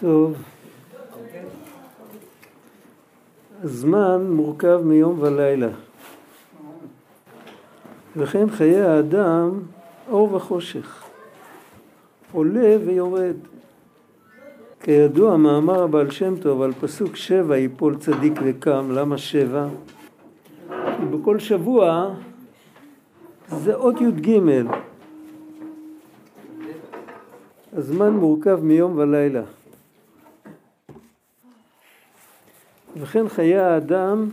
טוב. הזמן מורכב מיום ולילה. וכן חיי האדם אור וחושך, עולה ויורד. כידוע מאמר הבעל שם טוב על פסוק שבע יפול צדיק וקם, למה שבע? כי בכל שבוע זה עוד י"ג. הזמן מורכב מיום ולילה. וכן חיי האדם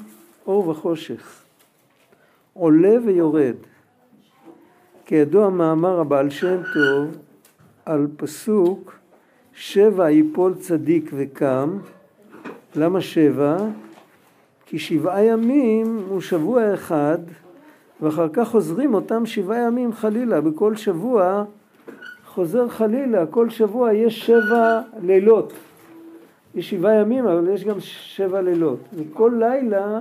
אור וחושך, עולה ויורד. כידוע מאמר הבעל שם טוב על פסוק שבע יפול צדיק וקם, למה שבע? כי שבעה ימים הוא שבוע אחד ואחר כך חוזרים אותם שבעה ימים חלילה, בכל שבוע חוזר חלילה, כל שבוע יש שבע לילות. יש שבעה ימים אבל יש גם שבע לילות, וכל לילה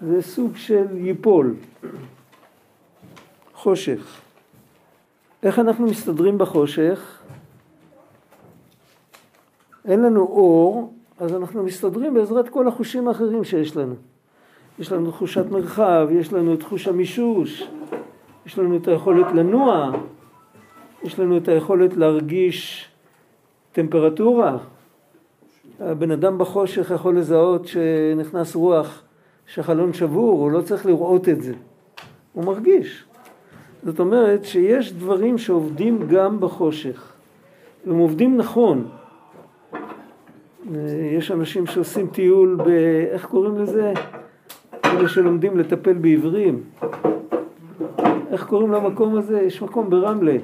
זה סוג של ייפול, חושך. איך אנחנו מסתדרים בחושך? אין לנו אור, אז אנחנו מסתדרים בעזרת כל החושים האחרים שיש לנו. יש לנו תחושת מרחב, יש לנו את תחוש המישוש, יש לנו את היכולת לנוע, יש לנו את היכולת להרגיש טמפרטורה. הבן אדם בחושך יכול לזהות שנכנס רוח שהחלון שבור, הוא לא צריך לראות את זה, הוא מרגיש. זאת אומרת שיש דברים שעובדים גם בחושך, והם עובדים נכון. יש אנשים שעושים טיול ב... איך קוראים לזה? אלה שלומדים לטפל בעיוורים. איך קוראים למקום הזה? יש מקום ברמלה.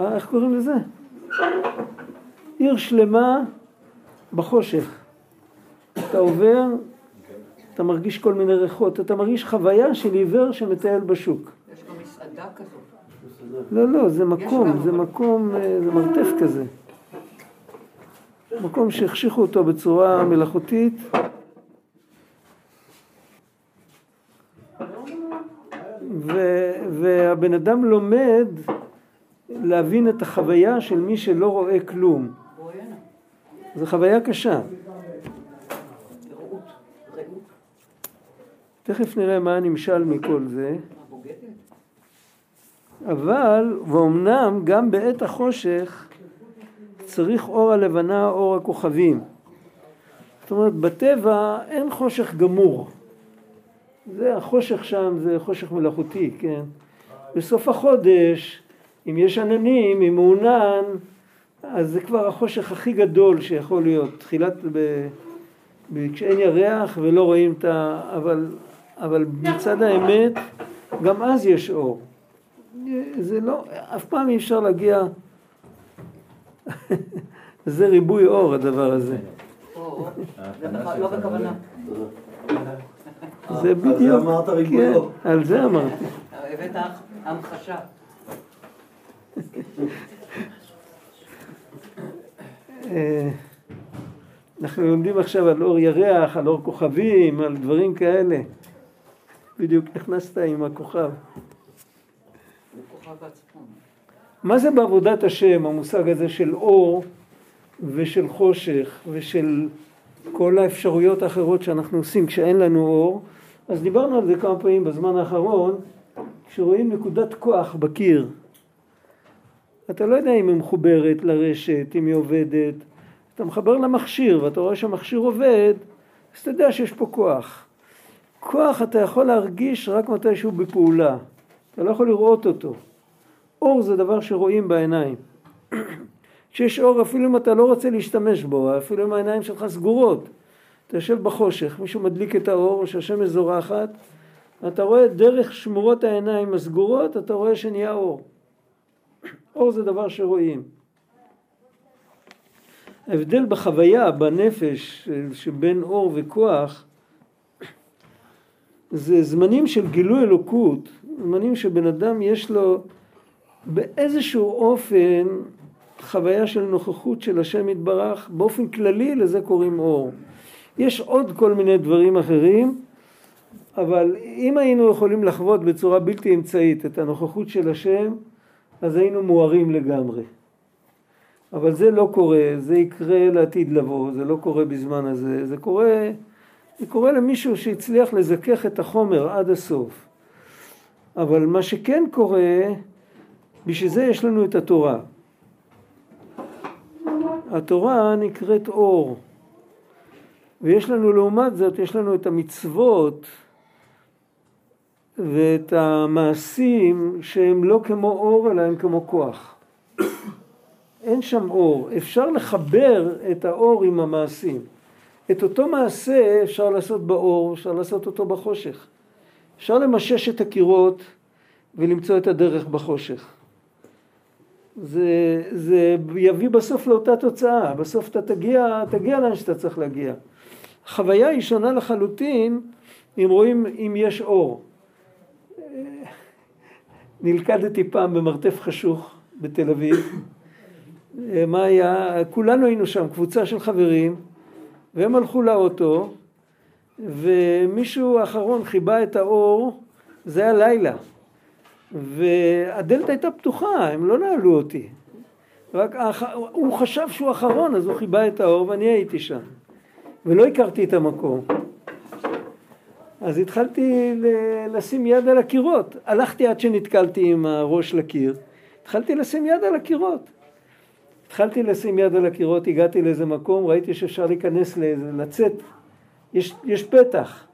אה, איך קוראים לזה? עיר שלמה בחושך. אתה עובר, אתה מרגיש כל מיני ריחות, אתה מרגיש חוויה של עיוור שמטייל בשוק. יש גם מסעדה כזאת. לא, לא, זה מקום, זה מקום, אה, זה מרתף כזה. מקום שהחשיכו אותו בצורה מלאכותית. והבן אדם לומד להבין את החוויה של מי שלא רואה כלום. זו חוויה קשה. תכף נראה מה הנמשל מכל זה. אבל, ואומנם גם בעת החושך צריך אור הלבנה, אור הכוכבים. זאת אומרת, בטבע אין חושך גמור. זה החושך שם, זה חושך מלאכותי, כן? בסוף החודש, אם יש עננים, אם מעונן, אז זה כבר החושך הכי גדול שיכול להיות. תחילת, ב... ב... כשאין ירח ולא רואים את ה... אבל, אבל מצד האמת, גם אז יש אור. זה לא, אף פעם אי אפשר להגיע, זה ריבוי אור הדבר הזה. לא בכוונה. זה בדיוק, כן. על זה אמרתי. הבאת המחשה. אה, אנחנו לומדים עכשיו על אור ירח, על אור כוכבים, על דברים כאלה. בדיוק נכנסת עם הכוכב. מה זה בעבודת השם, המושג הזה של אור ושל חושך ושל כל האפשרויות האחרות שאנחנו עושים כשאין לנו אור? אז דיברנו על זה כמה פעמים בזמן האחרון, כשרואים נקודת כוח בקיר. אתה לא יודע אם היא מחוברת לרשת, אם היא עובדת. אתה מחבר למכשיר ואתה רואה שהמכשיר עובד, אז אתה יודע שיש פה כוח. כוח אתה יכול להרגיש רק מתי שהוא בפעולה. אתה לא יכול לראות אותו. אור זה דבר שרואים בעיניים. כשיש אור אפילו אם אתה לא רוצה להשתמש בו, אפילו אם העיניים שלך סגורות. אתה יושב בחושך, מישהו מדליק את האור או שהשמש זורחת, אתה רואה דרך שמורות העיניים הסגורות, אתה רואה שנהיה אור. אור זה דבר שרואים. ההבדל בחוויה, בנפש, שבין אור וכוח, זה זמנים של גילוי אלוקות, זמנים שבן אדם יש לו באיזשהו אופן חוויה של נוכחות של השם יתברך, באופן כללי לזה קוראים אור. יש עוד כל מיני דברים אחרים, אבל אם היינו יכולים לחוות בצורה בלתי אמצעית את הנוכחות של השם, אז היינו מוארים לגמרי. אבל זה לא קורה, זה יקרה לעתיד לבוא, זה לא קורה בזמן הזה, זה קורה, זה קורה למישהו שהצליח לזכך את החומר עד הסוף. אבל מה שכן קורה, בשביל זה יש לנו את התורה. התורה נקראת אור, ויש לנו לעומת זאת, יש לנו את המצוות ואת המעשים שהם לא כמו אור אלא הם כמו כוח. אין שם אור, אפשר לחבר את האור עם המעשים. את אותו מעשה אפשר לעשות באור, אפשר לעשות אותו בחושך. אפשר למשש את הקירות ולמצוא את הדרך בחושך. זה, זה יביא בסוף לאותה תוצאה, בסוף אתה תגיע, תגיע לאן שאתה צריך להגיע. החוויה היא שונה לחלוטין אם רואים אם יש אור. נלכדתי פעם במרתף חשוך בתל אביב. מה היה? כולנו היינו שם, קבוצה של חברים, והם הלכו לאוטו, ומישהו האחרון חיבה את האור, זה היה לילה. והדלת הייתה פתוחה, הם לא נעלו אותי. רק. הוא חשב שהוא אחרון, אז הוא חיבה את האור ואני הייתי שם. ולא הכרתי את המקום. אז התחלתי לשים יד על הקירות. הלכתי עד שנתקלתי עם הראש לקיר. התחלתי לשים יד על הקירות. התחלתי לשים יד על הקירות, הגעתי לאיזה מקום, ראיתי שאפשר להיכנס, לצאת. יש, יש פתח.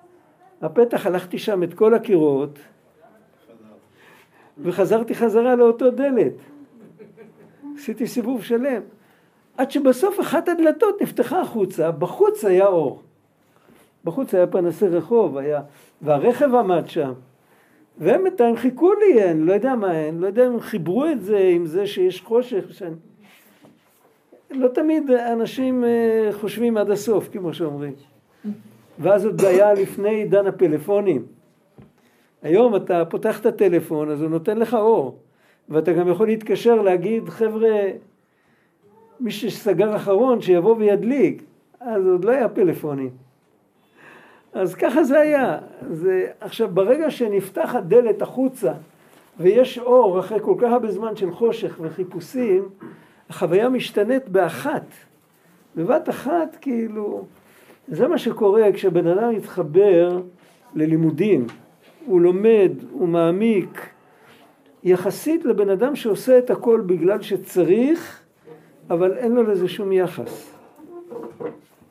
הפתח, הלכתי שם את כל הקירות, וחזרתי חזרה לאותו דלת. עשיתי סיבוב שלם. עד שבסוף אחת הדלתות נפתחה החוצה, בחוץ היה אור. בחוץ היה פנסי רחוב, היה... והרכב עמד שם. והם בינתיים חיכו לי, אני לא יודע מה, אני לא יודע אם חיברו את זה עם זה שיש חושך. שאני... לא תמיד אנשים אה, חושבים עד הסוף, כמו שאומרים. ואז עוד היה לפני עידן הפלאפונים. היום אתה פותח את הטלפון, אז הוא נותן לך אור. ואתה גם יכול להתקשר להגיד, חבר'ה, מי שסגר אחרון, שיבוא וידליק. אז עוד לא היה פלאפונים. אז ככה זה היה. זה, עכשיו, ברגע שנפתחת דלת החוצה ויש אור אחרי כל כך הרבה זמן של חושך וחיפושים, החוויה משתנית באחת. בבת אחת, כאילו, זה מה שקורה כשבן אדם מתחבר ללימודים. הוא לומד, הוא מעמיק, יחסית לבן אדם שעושה את הכל בגלל שצריך, אבל אין לו לזה שום יחס.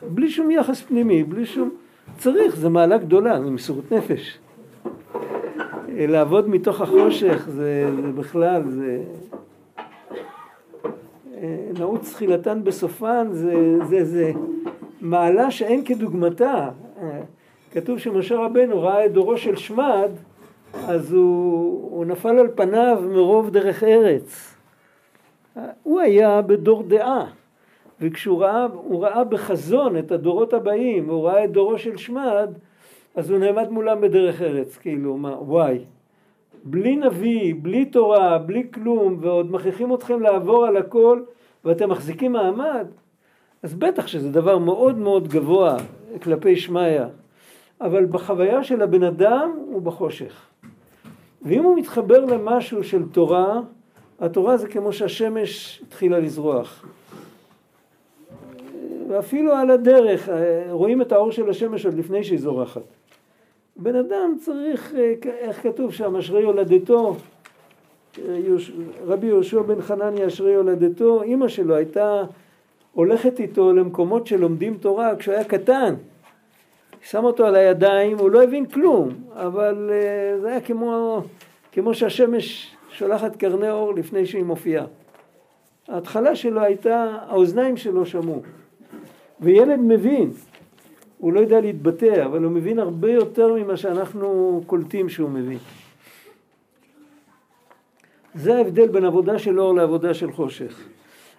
בלי שום יחס פנימי, בלי שום... צריך, זו מעלה גדולה, זו מסירות נפש. לעבוד מתוך החושך זה, זה בכלל, זה... נעוץ תחילתן בסופן זה, זה, זה מעלה שאין כדוגמתה. כתוב שמשה רבנו ראה את דורו של שמד, אז הוא, הוא נפל על פניו מרוב דרך ארץ. הוא היה בדור דעה. וכשהוא ראה, ראה בחזון את הדורות הבאים, הוא ראה את דורו של שמד, אז הוא נעמד מולם בדרך ארץ, כאילו, מה, וואי. בלי נביא, בלי תורה, בלי כלום, ועוד מכריחים אתכם לעבור על הכל, ואתם מחזיקים מעמד, אז בטח שזה דבר מאוד מאוד גבוה כלפי שמיא, אבל בחוויה של הבן אדם הוא בחושך. ואם הוא מתחבר למשהו של תורה, התורה זה כמו שהשמש התחילה לזרוח. ואפילו על הדרך, אה, רואים את האור של השמש עוד לפני שהיא זורחת. בן אדם צריך, אה, איך כתוב שם, אשרי הולדתו, אה, רבי יהושע בן חנניה אשרי הולדתו, אימא שלו הייתה הולכת איתו למקומות שלומדים תורה כשהוא היה קטן. שם אותו על הידיים, הוא לא הבין כלום, אבל זה היה כמו, כמו שהשמש שולחת קרני אור לפני שהיא מופיעה. ההתחלה שלו הייתה, האוזניים שלו שמעו. וילד מבין, הוא לא יודע להתבטא, אבל הוא מבין הרבה יותר ממה שאנחנו קולטים שהוא מבין. זה ההבדל בין עבודה של אור לעבודה של חושך.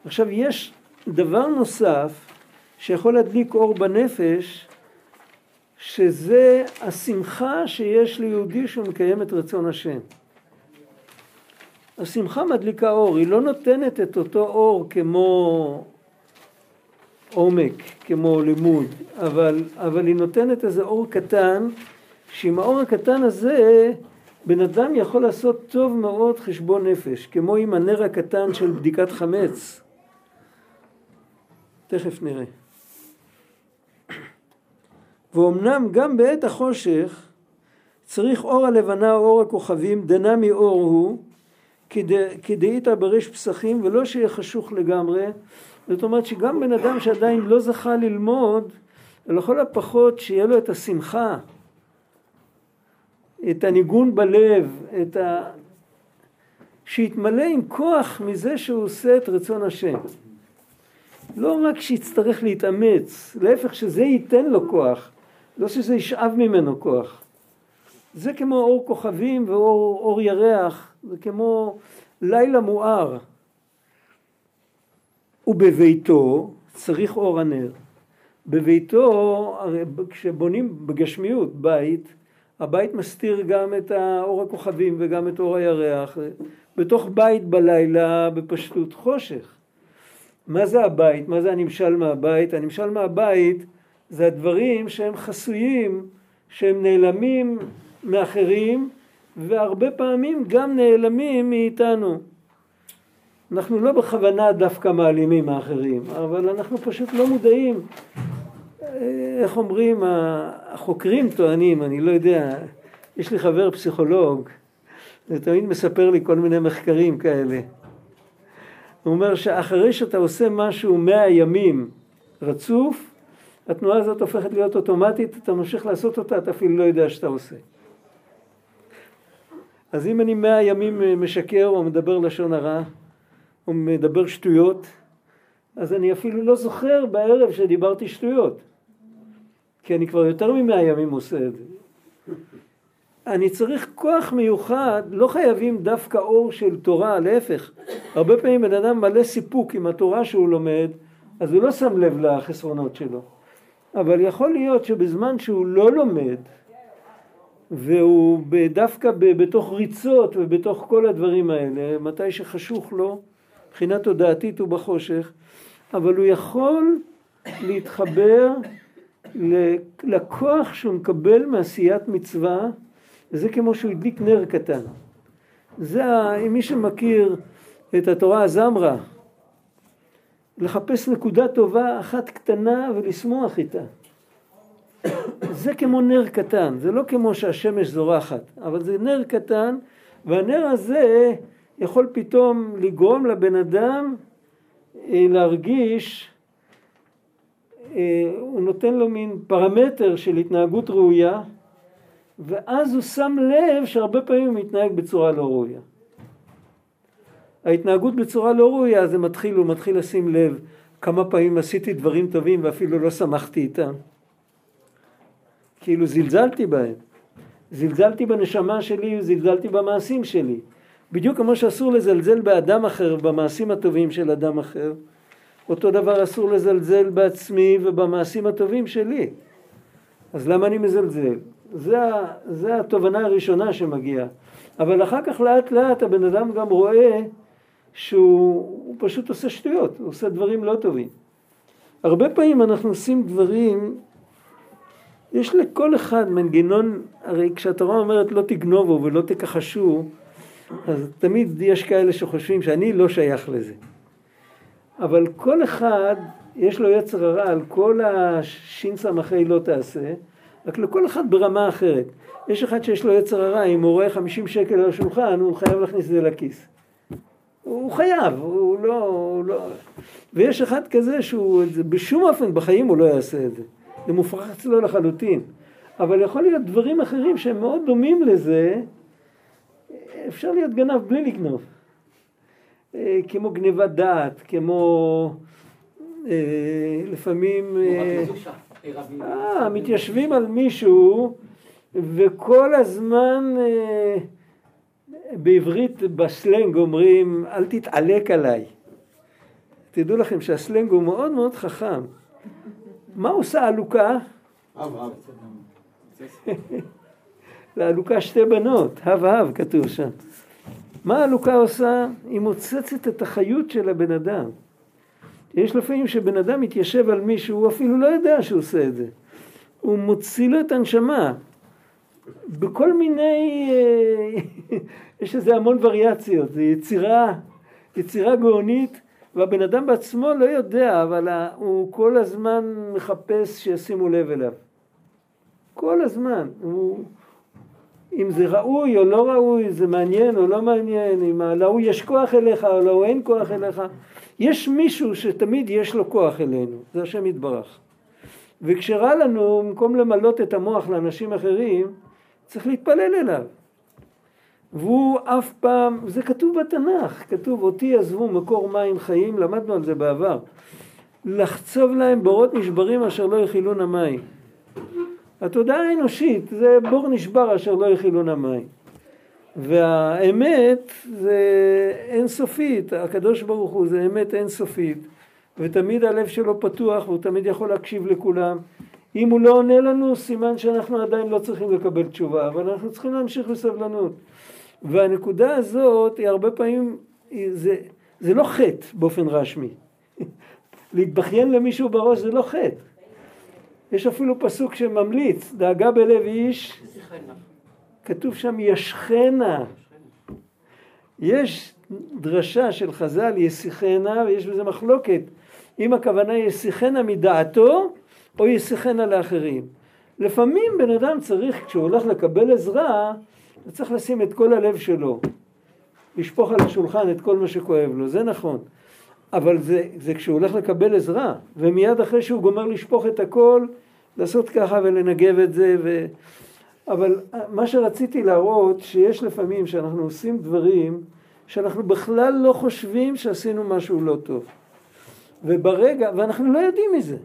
עכשיו יש דבר נוסף שיכול להדליק אור בנפש, שזה השמחה שיש ליהודי שהוא מקיים את רצון השם. השמחה מדליקה אור, היא לא נותנת את אותו אור כמו עומק כמו לימוד, אבל, אבל היא נותנת איזה אור קטן, שעם האור הקטן הזה בן אדם יכול לעשות טוב מאוד חשבון נפש, כמו עם הנר הקטן של בדיקת חמץ. תכף נראה. ואומנם גם בעת החושך צריך אור הלבנה או אור הכוכבים, דנה מאור הוא, כדאיתא בריש פסחים, ולא שיהיה חשוך לגמרי. זאת אומרת שגם בן אדם שעדיין לא זכה ללמוד, לכל הפחות שיהיה לו את השמחה, את הניגון בלב, את ה... שיתמלא עם כוח מזה שהוא עושה את רצון השם. לא רק שיצטרך להתאמץ, להפך שזה ייתן לו כוח, לא שזה ישאב ממנו כוח. זה כמו אור כוכבים ואור ירח, זה כמו לילה מואר. ובביתו צריך אור הנר. בביתו, כשבונים בגשמיות בית, הבית מסתיר גם את אור הכוכבים וגם את אור הירח. בתוך בית בלילה בפשטות חושך. מה זה הבית? מה זה הנמשל מהבית? הנמשל מהבית זה הדברים שהם חסויים, שהם נעלמים מאחרים והרבה פעמים גם נעלמים מאיתנו. אנחנו לא בכוונה דווקא מעלימים מאחרים, אבל אנחנו פשוט לא מודעים. איך אומרים, החוקרים טוענים, אני לא יודע, יש לי חבר פסיכולוג, זה תמיד מספר לי כל מיני מחקרים כאלה. הוא אומר שאחרי שאתה עושה משהו מאה ימים רצוף, התנועה הזאת הופכת להיות אוטומטית, אתה ממשיך לעשות אותה, אתה אפילו לא יודע שאתה עושה. אז אם אני מאה ימים משקר או מדבר לשון הרע, או מדבר שטויות, אז אני אפילו לא זוכר בערב שדיברתי שטויות. כי אני כבר יותר ממאה ימים עושה את זה. אני צריך כוח מיוחד, לא חייבים דווקא אור של תורה, להפך. הרבה פעמים בן אדם מלא סיפוק עם התורה שהוא לומד, אז הוא לא שם לב לחסרונות שלו. אבל יכול להיות שבזמן שהוא לא לומד, והוא דווקא בתוך ריצות ובתוך כל הדברים האלה, מתי שחשוך לו, מבחינה תודעתית הוא בחושך, אבל הוא יכול להתחבר לכוח שהוא מקבל מעשיית מצווה, וזה כמו שהוא הדליק נר קטן. זה, אם מי שמכיר את התורה הזמרה, לחפש נקודה טובה אחת קטנה ולשמוח איתה. זה כמו נר קטן, זה לא כמו שהשמש זורחת, אבל זה נר קטן, והנר הזה יכול פתאום לגרום לבן אדם אה, להרגיש, אה, הוא נותן לו מין פרמטר של התנהגות ראויה, ואז הוא שם לב שהרבה פעמים הוא מתנהג בצורה לא ראויה. ההתנהגות בצורה לא ראויה זה מתחיל, הוא מתחיל לשים לב כמה פעמים עשיתי דברים טובים ואפילו לא שמחתי איתם. כאילו זלזלתי בהם. זלזלתי בנשמה שלי וזלזלתי במעשים שלי. בדיוק כמו שאסור לזלזל באדם אחר, במעשים הטובים של אדם אחר, אותו דבר אסור לזלזל בעצמי ובמעשים הטובים שלי. אז למה אני מזלזל? זה, זה התובנה הראשונה שמגיעה. אבל אחר כך לאט לאט הבן אדם גם רואה שהוא פשוט עושה שטויות, הוא עושה דברים לא טובים. הרבה פעמים אנחנו עושים דברים, יש לכל אחד מנגנון, הרי כשהתורה אומרת לא תגנובו ולא תכחשו, אז תמיד יש כאלה שחושבים שאני לא שייך לזה. אבל כל אחד יש לו יצר הרע על כל השס"ה לא תעשה, רק לכל אחד ברמה אחרת. יש אחד שיש לו יצר הרע, אם הוא רואה 50 שקל על השולחן, הוא חייב להכניס את זה לכיס. הוא חייב, הוא לא, הוא לא... ויש אחד כזה שהוא, בשום אופן בחיים הוא לא יעשה את זה. זה מופרך אצלו לחלוטין. אבל יכול להיות דברים אחרים שהם מאוד דומים לזה, אפשר להיות גנב בלי לגנוב. אה, כמו גניבת דעת, כמו אה, לפעמים... אה, מתיישבים על מישהו וכל הזמן בעברית בסלנג אומרים אל תתעלק עליי. תדעו לכם שהסלנג הוא מאוד מאוד חכם. מה עושה עלוקה? לעלוקה שתי בנות, הב הב כתוב שם. מה העלוקה עושה? היא מוצצת את החיות של הבן אדם. יש לפעמים שבן אדם מתיישב על מישהו, הוא אפילו לא יודע שהוא עושה את זה. הוא מוציא לו את הנשמה. בכל מיני, אה, יש לזה המון וריאציות, זו יצירה, יצירה גאונית, והבן אדם בעצמו לא יודע, אבל הוא כל הזמן מחפש שישימו לב אליו. כל הזמן. הוא, אם זה ראוי או לא ראוי, זה מעניין או לא מעניין, אם להוא יש כוח אליך או להוא אין כוח אליך. יש מישהו שתמיד יש לו כוח אלינו, זה השם יתברך. וכשרע לנו, במקום למלות את המוח לאנשים אחרים, צריך להתפלל אליו. והוא אף פעם, זה כתוב בתנ"ך, כתוב אותי עזבו מקור מים חיים, למדנו על זה בעבר. לחצוב להם בורות נשברים אשר לא יכילון המים. התודעה האנושית זה בור נשבר אשר לא יכילון המים. והאמת זה אינסופית, הקדוש ברוך הוא זה אמת אינסופית, ותמיד הלב שלו פתוח והוא תמיד יכול להקשיב לכולם. אם הוא לא עונה לנו, סימן שאנחנו עדיין לא צריכים לקבל תשובה, אבל אנחנו צריכים להמשיך בסבלנות. והנקודה הזאת היא הרבה פעמים, זה, זה לא חטא באופן רשמי. להתבכיין למישהו בראש זה לא חטא. יש אפילו פסוק שממליץ, דאגה בלב איש, כתוב שם ישכנה. יש דרשה של חז"ל יסיחנה ויש בזה מחלוקת אם הכוונה יסיחנה מדעתו או יסיחנה לאחרים. לפעמים בן אדם צריך, כשהוא הולך לקבל עזרה, הוא צריך לשים את כל הלב שלו, לשפוך על השולחן את כל מה שכואב לו, זה נכון. אבל זה, זה כשהוא הולך לקבל עזרה, ומיד אחרי שהוא גומר לשפוך את הכל, לעשות ככה ולנגב את זה, ו... אבל מה שרציתי להראות, שיש לפעמים שאנחנו עושים דברים שאנחנו בכלל לא חושבים שעשינו משהו לא טוב. וברגע, ואנחנו לא יודעים מזה.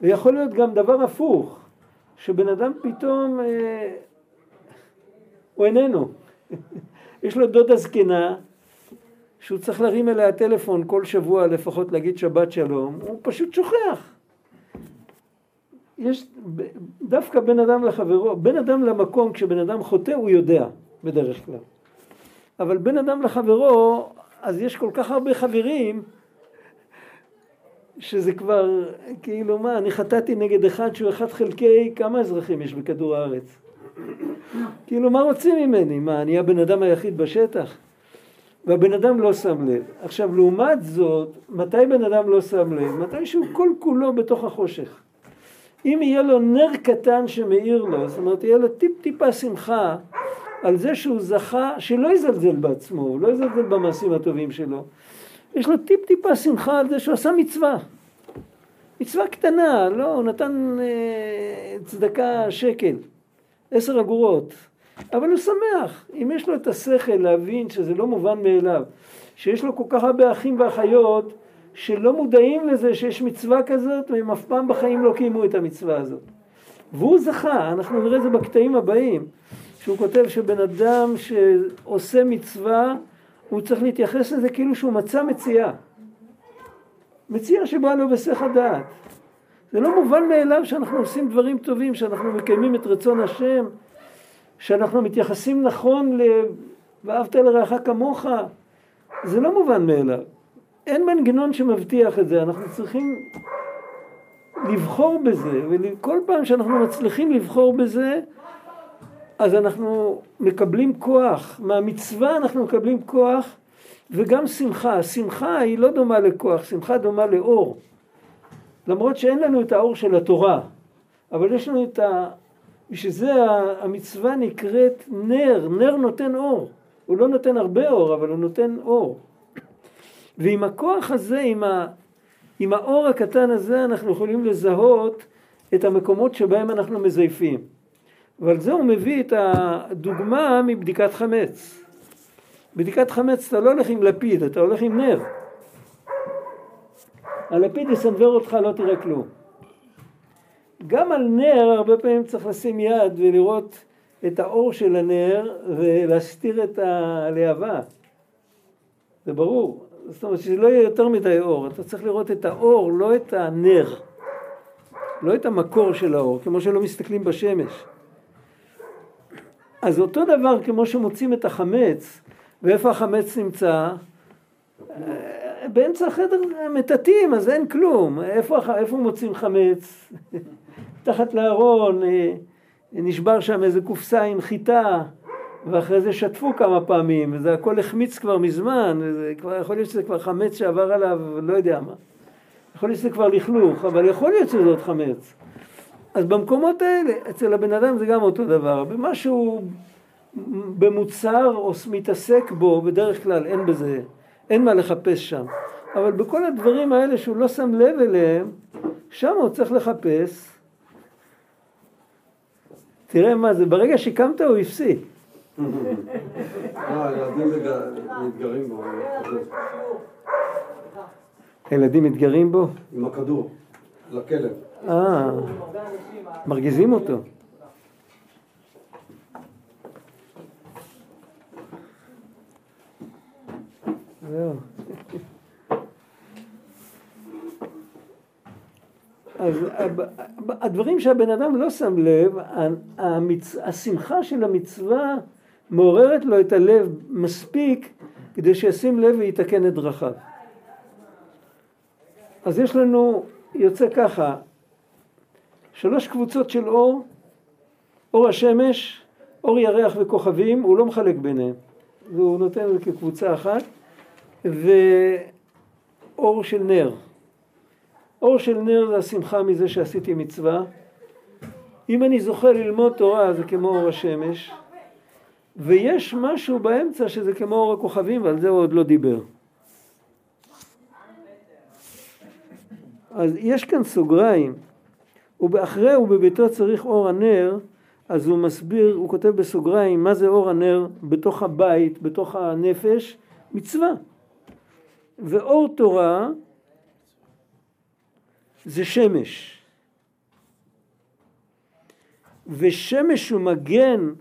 ויכול להיות גם דבר הפוך, שבן אדם פתאום, אה, הוא איננו. יש לו דודה זקנה, שהוא צריך להרים אליה טלפון כל שבוע לפחות להגיד שבת שלום, הוא פשוט שוכח. יש דווקא בין אדם לחברו, בין אדם למקום כשבן אדם חוטא הוא יודע בדרך כלל. אבל בין אדם לחברו, אז יש כל כך הרבה חברים שזה כבר, כאילו מה, אני חטאתי נגד אחד שהוא אחד חלקי, כמה אזרחים יש בכדור הארץ? כאילו מה רוצים ממני? מה, אני הבן אדם היחיד בשטח? והבן אדם לא שם לב. עכשיו לעומת זאת, מתי בן אדם לא שם לב? מתי שהוא כל כולו בתוך החושך. אם יהיה לו נר קטן שמאיר לו, זאת אומרת יהיה לו טיפ טיפה שמחה על זה שהוא זכה, שלא יזלזל בעצמו, הוא לא יזלזל במעשים הטובים שלו. יש לו טיפ טיפה שמחה על זה שהוא עשה מצווה. מצווה קטנה, לא, הוא נתן אה, צדקה שקל, עשר אגורות. אבל הוא שמח, אם יש לו את השכל להבין שזה לא מובן מאליו, שיש לו כל כך הרבה אחים ואחיות שלא מודעים לזה שיש מצווה כזאת והם אף פעם בחיים לא קיימו את המצווה הזאת. והוא זכה, אנחנו נראה את זה בקטעים הבאים, שהוא כותב שבן אדם שעושה מצווה, הוא צריך להתייחס לזה כאילו שהוא מצא מציאה. מציאה שבאה לו בסך הדעת. זה לא מובן מאליו שאנחנו עושים דברים טובים, שאנחנו מקיימים את רצון השם, שאנחנו מתייחסים נכון ל... ואהבת לרעך כמוך, זה לא מובן מאליו. אין מנגנון שמבטיח את זה, אנחנו צריכים לבחור בזה, וכל פעם שאנחנו מצליחים לבחור בזה, אז אנחנו מקבלים כוח, מהמצווה אנחנו מקבלים כוח וגם שמחה. שמחה היא לא דומה לכוח, שמחה דומה לאור. למרות שאין לנו את האור של התורה, אבל יש לנו את ה... בשביל זה המצווה נקראת נר, נר נותן אור. הוא לא נותן הרבה אור, אבל הוא נותן אור. ועם הכוח הזה, עם, ה, עם האור הקטן הזה, אנחנו יכולים לזהות את המקומות שבהם אנחנו מזייפים. ועל זה הוא מביא את הדוגמה מבדיקת חמץ. בדיקת חמץ אתה לא הולך עם לפיד, אתה הולך עם נר. הלפיד יסנוור אותך, לא תראה כלום. גם על נר הרבה פעמים צריך לשים יד ולראות את האור של הנר ולהסתיר את הלהבה. זה ברור. זאת אומרת שזה לא יהיה יותר מדי אור, אתה צריך לראות את האור, לא את הנר, לא את המקור של האור, כמו שלא מסתכלים בשמש. אז אותו דבר כמו שמוצאים את החמץ, ואיפה החמץ נמצא? באמצע החדר מטאטאים, אז אין כלום. איפה, איפה מוצאים חמץ? תחת לארון, אה, נשבר שם איזה קופסה עם חיטה, ואחרי זה שטפו כמה פעמים, וזה הכל החמיץ כבר מזמן, וזה כבר, יכול להיות שזה כבר חמץ שעבר עליו, לא יודע מה. יכול להיות שזה כבר לכלוך, אבל יכול להיות שזה עוד חמץ. אז במקומות האלה, אצל הבן אדם זה גם אותו דבר. במשהו, במוצר או מתעסק בו, בדרך כלל אין בזה, אין מה לחפש שם. אבל בכל הדברים האלה שהוא לא שם לב אליהם, שם הוא צריך לחפש. תראה מה זה, ברגע שקמת הוא הפסיק. אה. הילדים מתגרים בו? עם הכדור, לכלב. אה, מרגיזים אותו. זהו. אז הדברים שהבן אדם לא שם לב, המצ... השמחה של המצווה מעוררת לו את הלב מספיק כדי שישים לב ויתקן את דרכיו. אז יש לנו, יוצא ככה, שלוש קבוצות של אור, אור השמש, אור ירח וכוכבים, הוא לא מחלק ביניהם, והוא נותן את כקבוצה אחת, ואור של נר. אור של נר זה השמחה מזה שעשיתי מצווה. אם אני זוכה ללמוד תורה זה כמו אור השמש, ויש משהו באמצע שזה כמו אור הכוכבים ועל זה הוא עוד לא דיבר. אז יש כאן סוגריים, ואחרי ובביתו צריך אור הנר, אז הוא מסביר, הוא כותב בסוגריים מה זה אור הנר בתוך הבית, בתוך הנפש, מצווה. ואור תורה זה שמש. ושמש הוא מגן,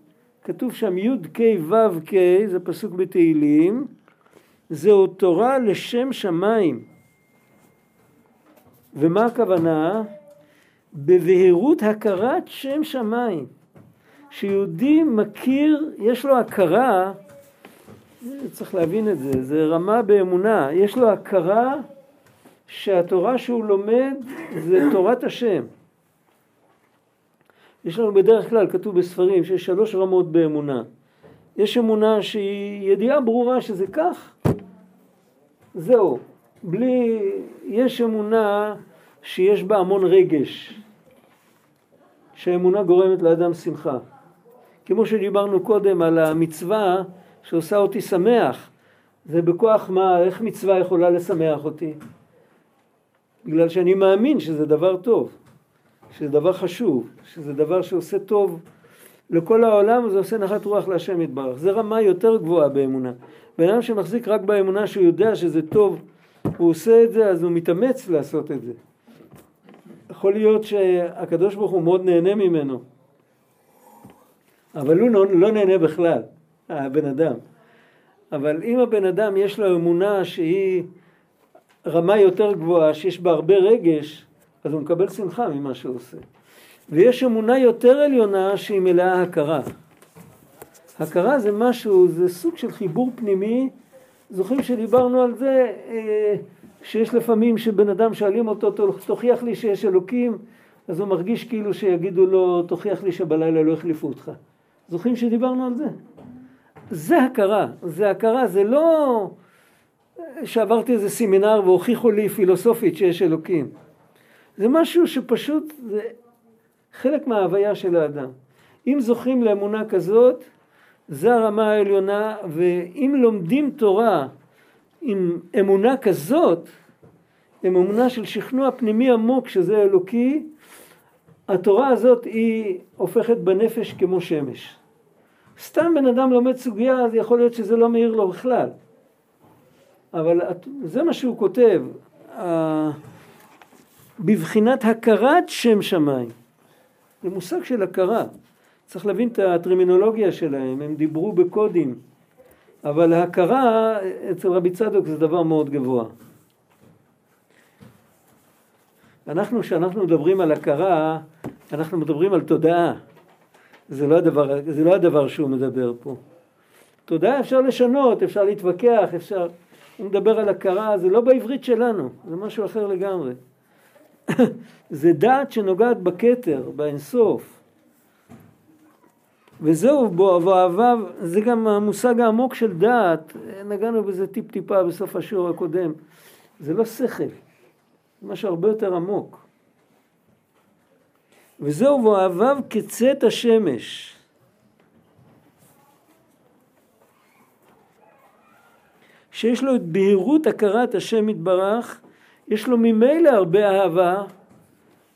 כתוב שם י"ק ו"ק, זה פסוק בתהילים, זהו תורה לשם שמיים. ומה הכוונה? בבהירות הכרת שם שמיים. שיהודי מכיר, יש לו הכרה, צריך להבין את זה, זה רמה באמונה, יש לו הכרה שהתורה שהוא לומד זה תורת השם. יש לנו בדרך כלל, כתוב בספרים, שיש שלוש רמות באמונה. יש אמונה שהיא ידיעה ברורה שזה כך, זהו. בלי, יש אמונה שיש בה המון רגש, שהאמונה גורמת לאדם שמחה. כמו שדיברנו קודם על המצווה שעושה אותי שמח, זה בכוח מה, איך מצווה יכולה לשמח אותי? בגלל שאני מאמין שזה דבר טוב, שזה דבר חשוב, שזה דבר שעושה טוב לכל העולם וזה עושה נחת רוח להשם יתברך. זה רמה יותר גבוהה באמונה. בן אדם שמחזיק רק באמונה שהוא יודע שזה טוב, הוא עושה את זה אז הוא מתאמץ לעשות את זה. יכול להיות שהקדוש ברוך הוא מאוד נהנה ממנו, אבל הוא לא, לא נהנה בכלל, הבן אדם. אבל אם הבן אדם יש לו אמונה שהיא רמה יותר גבוהה, שיש בה הרבה רגש, אז הוא מקבל שמחה ממה שהוא עושה. ויש אמונה יותר עליונה שהיא מלאה הכרה. הכרה זה משהו, זה סוג של חיבור פנימי. זוכרים שדיברנו על זה, אה, שיש לפעמים שבן אדם שואלים אותו, תוכיח לי שיש אלוקים, אז הוא מרגיש כאילו שיגידו לו, תוכיח לי שבלילה לא החליפו אותך. זוכרים שדיברנו על זה? זה הכרה, זה הכרה, זה לא שעברתי איזה סמינר והוכיחו לי פילוסופית שיש אלוקים. זה משהו שפשוט, זה חלק מההוויה של האדם. אם זוכים לאמונה כזאת, זה הרמה העליונה, ואם לומדים תורה עם אמונה כזאת, עם אמונה של שכנוע פנימי עמוק שזה אלוקי, התורה הזאת היא הופכת בנפש כמו שמש. סתם בן אדם לומד סוגיה, אז יכול להיות שזה לא מאיר לו בכלל. אבל זה מה שהוא כותב, בבחינת הכרת שם שמיים. זה מושג של הכרה. צריך להבין את הטרמינולוגיה שלהם, הם דיברו בקודים, אבל ההכרה אצל רבי צדוק זה דבר מאוד גבוה. אנחנו, כשאנחנו מדברים על הכרה, אנחנו מדברים על תודעה. זה לא הדבר, זה לא הדבר שהוא מדבר פה. תודעה אפשר לשנות, אפשר להתווכח, אפשר... הוא מדבר על הכרה, זה לא בעברית שלנו, זה משהו אחר לגמרי. זה דעת שנוגעת בכתר, באינסוף. וזהו, בו אוהביו, זה גם המושג העמוק של דעת, נגענו בזה טיפ טיפה בסוף השיעור הקודם. זה לא שכל, זה משהו הרבה יותר עמוק. וזהו, ואוהביו כצאת השמש. שיש לו את בהירות הכרת השם יתברך, יש לו ממילא הרבה אהבה,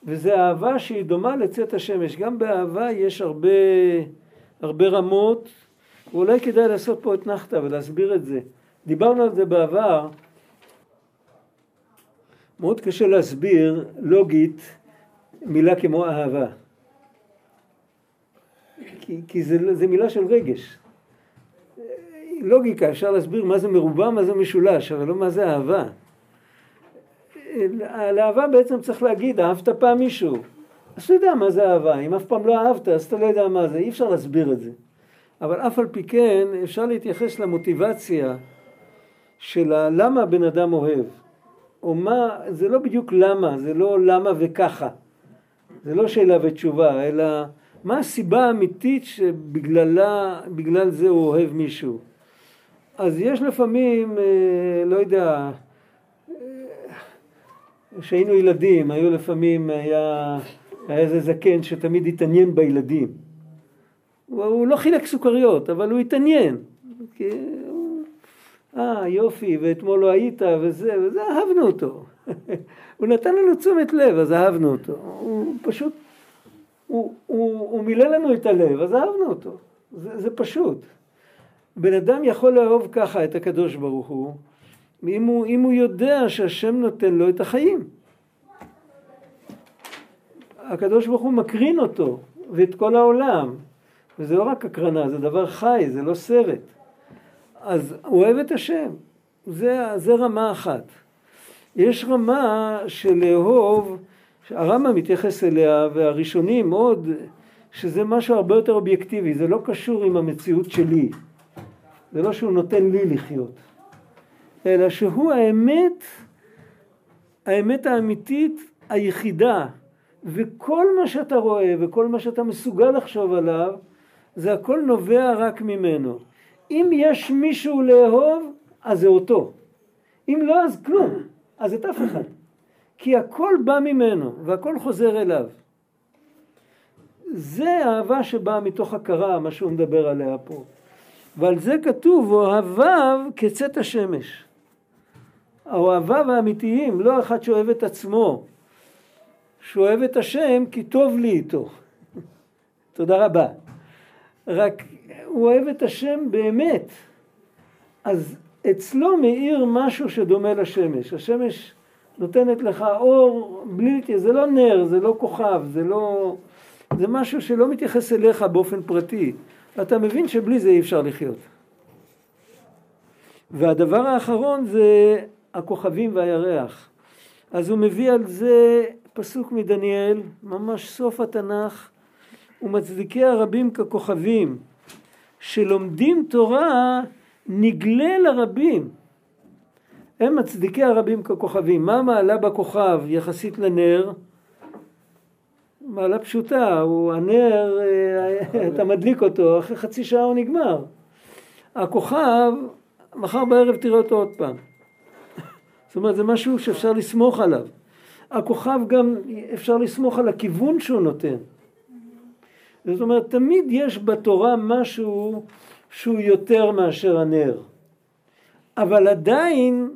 וזה אהבה שהיא דומה לצאת השמש. גם באהבה יש הרבה, הרבה רמות, ואולי כדאי לעשות פה את נחתה ולהסביר את זה. דיברנו על זה בעבר, מאוד קשה להסביר לוגית מילה כמו אהבה. כי, כי זה, זה מילה של רגש. לוגיקה, אפשר להסביר מה זה מרובע, מה זה משולש, אבל לא מה זה אהבה. על אהבה בעצם צריך להגיד, אהבת פעם מישהו. אז אתה יודע מה זה אהבה, אם אף פעם לא אהבת אז אתה לא יודע מה זה, אי אפשר להסביר את זה. אבל אף על פי כן אפשר להתייחס למוטיבציה של למה הבן אדם אוהב. או מה, זה לא בדיוק למה, זה לא למה וככה. זה לא שאלה ותשובה, אלא מה הסיבה האמיתית שבגללה, בגלל זה הוא אוהב מישהו. אז יש לפעמים, אה, לא יודע, כשהיינו ילדים, היו לפעמים, היה, היה איזה זקן שתמיד התעניין בילדים. הוא, הוא לא חילק סוכריות, אבל הוא התעניין. אה, יופי, ואתמול לא היית, וזה, וזה, אהבנו אותו. הוא נתן לנו תשומת לב, אז אהבנו אותו. הוא פשוט, הוא, הוא, הוא מילא לנו את הלב, אז אהבנו אותו. זה, זה פשוט. בן אדם יכול לאהוב ככה את הקדוש ברוך הוא, אם הוא, אם הוא יודע שהשם נותן לו את החיים. הקדוש ברוך הוא מקרין אותו ואת כל העולם, וזה לא רק הקרנה, זה דבר חי, זה לא סרט. אז הוא אוהב את השם, זה, זה רמה אחת. יש רמה של לאהוב, שהרמב"ם מתייחס אליה, והראשונים עוד, שזה משהו הרבה יותר אובייקטיבי, זה לא קשור עם המציאות שלי. זה לא שהוא נותן לי לחיות. אלא שהוא האמת, האמת האמיתית היחידה, וכל מה שאתה רואה וכל מה שאתה מסוגל לחשוב עליו, זה הכל נובע רק ממנו. אם יש מישהו לאהוב, אז זה אותו. אם לא, אז כלום. אז את אף אחד. כי הכל בא ממנו, והכל חוזר אליו. זה אהבה שבאה מתוך הכרה, מה שהוא מדבר עליה פה. ועל זה כתוב, אוהביו כצאת השמש. אוהביו האמיתיים, לא אחד שאוהב את עצמו, שאוהב את השם כי טוב לי איתו. תודה רבה. רק הוא אוהב את השם באמת. אז אצלו מאיר משהו שדומה לשמש. השמש נותנת לך אור בלי, זה לא נר, זה לא כוכב, זה לא... זה משהו שלא מתייחס אליך באופן פרטי. אתה מבין שבלי זה אי אפשר לחיות. והדבר האחרון זה הכוכבים והירח. אז הוא מביא על זה פסוק מדניאל, ממש סוף התנ"ך, ומצדיקי הרבים ככוכבים, שלומדים תורה נגלה לרבים. הם מצדיקי הרבים ככוכבים. מה מעלה בכוכב יחסית לנר? מעלה פשוטה, הוא הנר, אה, אתה מדליק אותו, אחרי חצי שעה הוא נגמר. הכוכב, מחר בערב תראה אותו עוד פעם. זאת אומרת, זה משהו שאפשר לסמוך עליו. הכוכב גם, אפשר לסמוך על הכיוון שהוא נותן. זאת אומרת, תמיד יש בתורה משהו שהוא יותר מאשר הנר. אבל עדיין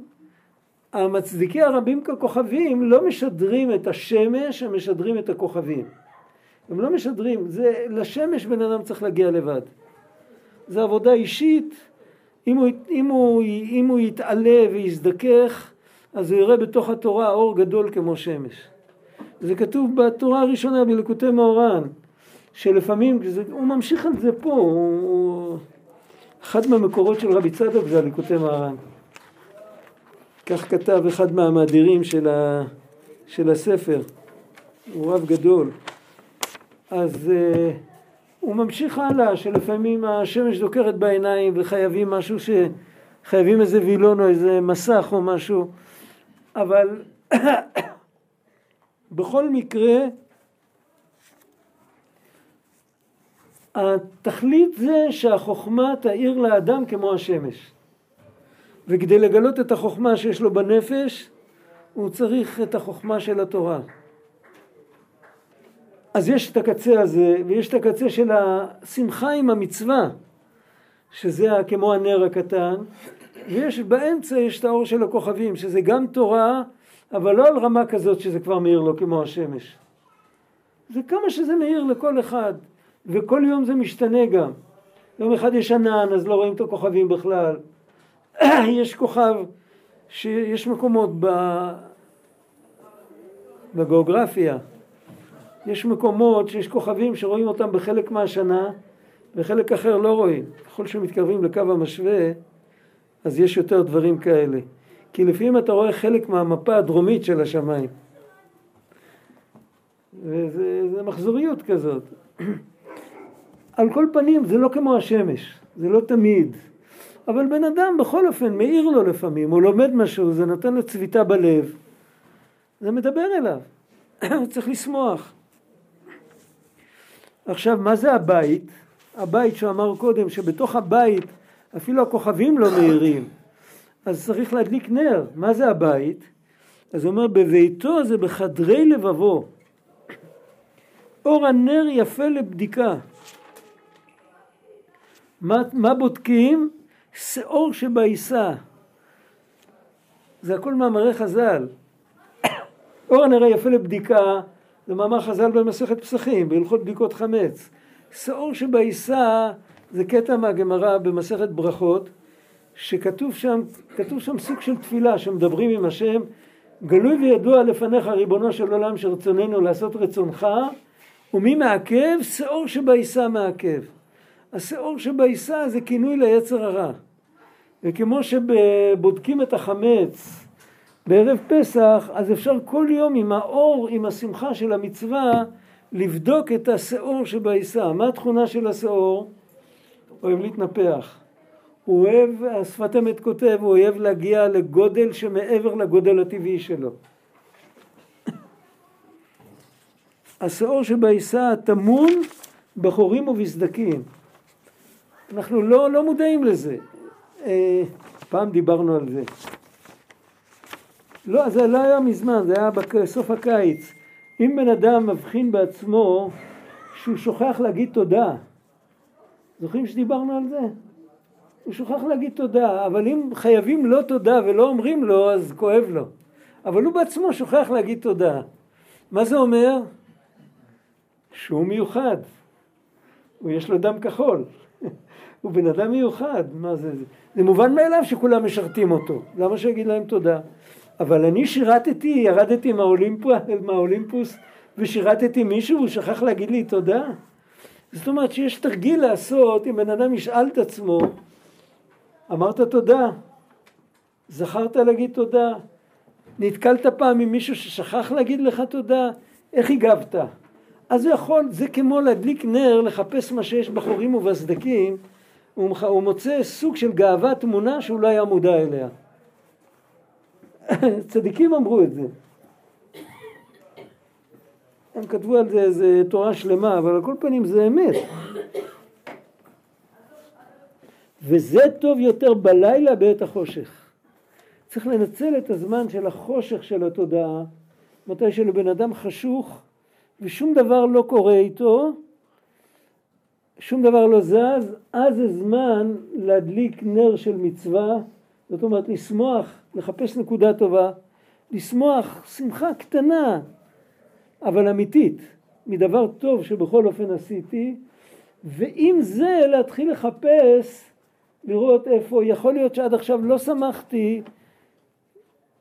המצדיקי הרבים ככוכבים לא משדרים את השמש, הם משדרים את הכוכבים. הם לא משדרים, זה, לשמש בן אדם צריך להגיע לבד. זו עבודה אישית, אם הוא, אם הוא, אם הוא יתעלה ויזדכך, אז הוא יראה בתוך התורה אור גדול כמו שמש. זה כתוב בתורה הראשונה בלקוטי מאורן, שלפעמים, הוא ממשיך על זה פה, הוא, הוא, אחד מהמקורות של רבי צדוק זה הליקוטי מאורן. כך כתב אחד מהמאדירים של, ה, של הספר, הוא רב גדול. אז uh, הוא ממשיך הלאה, שלפעמים השמש דוקרת בעיניים וחייבים משהו ש... חייבים איזה וילון או איזה מסך או משהו, אבל בכל מקרה התכלית זה שהחוכמה תאיר לאדם כמו השמש. וכדי לגלות את החוכמה שיש לו בנפש, הוא צריך את החוכמה של התורה. אז יש את הקצה הזה, ויש את הקצה של השמחה עם המצווה, שזה כמו הנר הקטן, ויש באמצע יש את האור של הכוכבים, שזה גם תורה, אבל לא על רמה כזאת שזה כבר מאיר לו כמו השמש. זה כמה שזה מאיר לכל אחד, וכל יום זה משתנה גם. יום אחד יש ענן, אז לא רואים את הכוכבים בכלל. יש כוכב, שיש מקומות ב... בגיאוגרפיה, יש מקומות שיש כוכבים שרואים אותם בחלק מהשנה, וחלק אחר לא רואים. ככל שמתקרבים לקו המשווה, אז יש יותר דברים כאלה. כי לפעמים אתה רואה חלק מהמפה הדרומית של השמיים. וזה מחזוריות כזאת. על כל פנים זה לא כמו השמש, זה לא תמיד. אבל בן אדם בכל אופן מעיר לו לפעמים, הוא לומד משהו, זה נותן לו צביטה בלב, זה מדבר אליו, הוא צריך לשמוח. עכשיו, מה זה הבית? הבית שהוא אמר קודם, שבתוך הבית אפילו הכוכבים לא מאירים, אז צריך להדליק נר. מה זה הבית? אז הוא אומר, בביתו זה בחדרי לבבו. אור הנר יפה לבדיקה. מה, מה בודקים? שאור שבעיסה. זה הכל מאמרי חז"ל. אור הנר יפה לבדיקה זה מאמר חז"ל במסכת פסחים, בהלכות בדיקות חמץ. שאור שבעיסה זה קטע מהגמרא במסכת ברכות, שכתוב שם, כתוב שם סוג של תפילה שמדברים עם השם, גלוי וידוע לפניך ריבונו של עולם שרצוננו לעשות רצונך, ומי מעכב? שאור שבעיסה מעכב. השאור שבעיסה זה כינוי ליצר הרע. וכמו שבודקים את החמץ בערב פסח, אז אפשר כל יום עם האור, עם השמחה של המצווה, לבדוק את השאור שבעיסה. מה התכונה של השאור? אוהב להתנפח. הוא אוהב, השפת אמת כותב, הוא אוהב להגיע לגודל שמעבר לגודל הטבעי שלו. השאור שבעיסה טמון בחורים ובסדקים. אנחנו לא, לא מודעים לזה. אה, פעם דיברנו על זה. לא, זה לא היה מזמן, זה היה בסוף הקיץ. אם בן אדם מבחין בעצמו שהוא שוכח להגיד תודה, זוכרים שדיברנו על זה? הוא שוכח להגיד תודה, אבל אם חייבים לו תודה ולא אומרים לו, אז כואב לו. אבל הוא בעצמו שוכח להגיד תודה. מה זה אומר? שהוא מיוחד. יש לו דם כחול. הוא בן אדם מיוחד. מה זה? זה מובן מאליו שכולם משרתים אותו. למה שיגיד להם תודה? אבל אני שירתתי, ירדתי מהאולימפוס, מהאולימפוס ושירתתי מישהו והוא שכח להגיד לי תודה? זאת אומרת שיש תרגיל לעשות אם בן אדם ישאל את עצמו, אמרת תודה, זכרת להגיד תודה, נתקלת פעם עם מישהו ששכח להגיד לך תודה, איך הגבת? אז הוא יכול, זה כמו להדליק נר, לחפש מה שיש בחורים ובסדקים, הוא, הוא מוצא סוג של גאווה תמונה שהוא לא היה מודע אליה. צדיקים אמרו את זה. הם כתבו על זה איזה תורה שלמה, אבל על כל פנים זה אמת. וזה טוב יותר בלילה בעת החושך. צריך לנצל את הזמן של החושך של התודעה, מתי שלבן אדם חשוך ושום דבר לא קורה איתו, שום דבר לא זז, אז זה זמן להדליק נר של מצווה, זאת אומרת לשמוח, לחפש נקודה טובה, לשמוח שמחה קטנה, אבל אמיתית, מדבר טוב שבכל אופן עשיתי, ועם זה להתחיל לחפש, לראות איפה, יכול להיות שעד עכשיו לא שמחתי,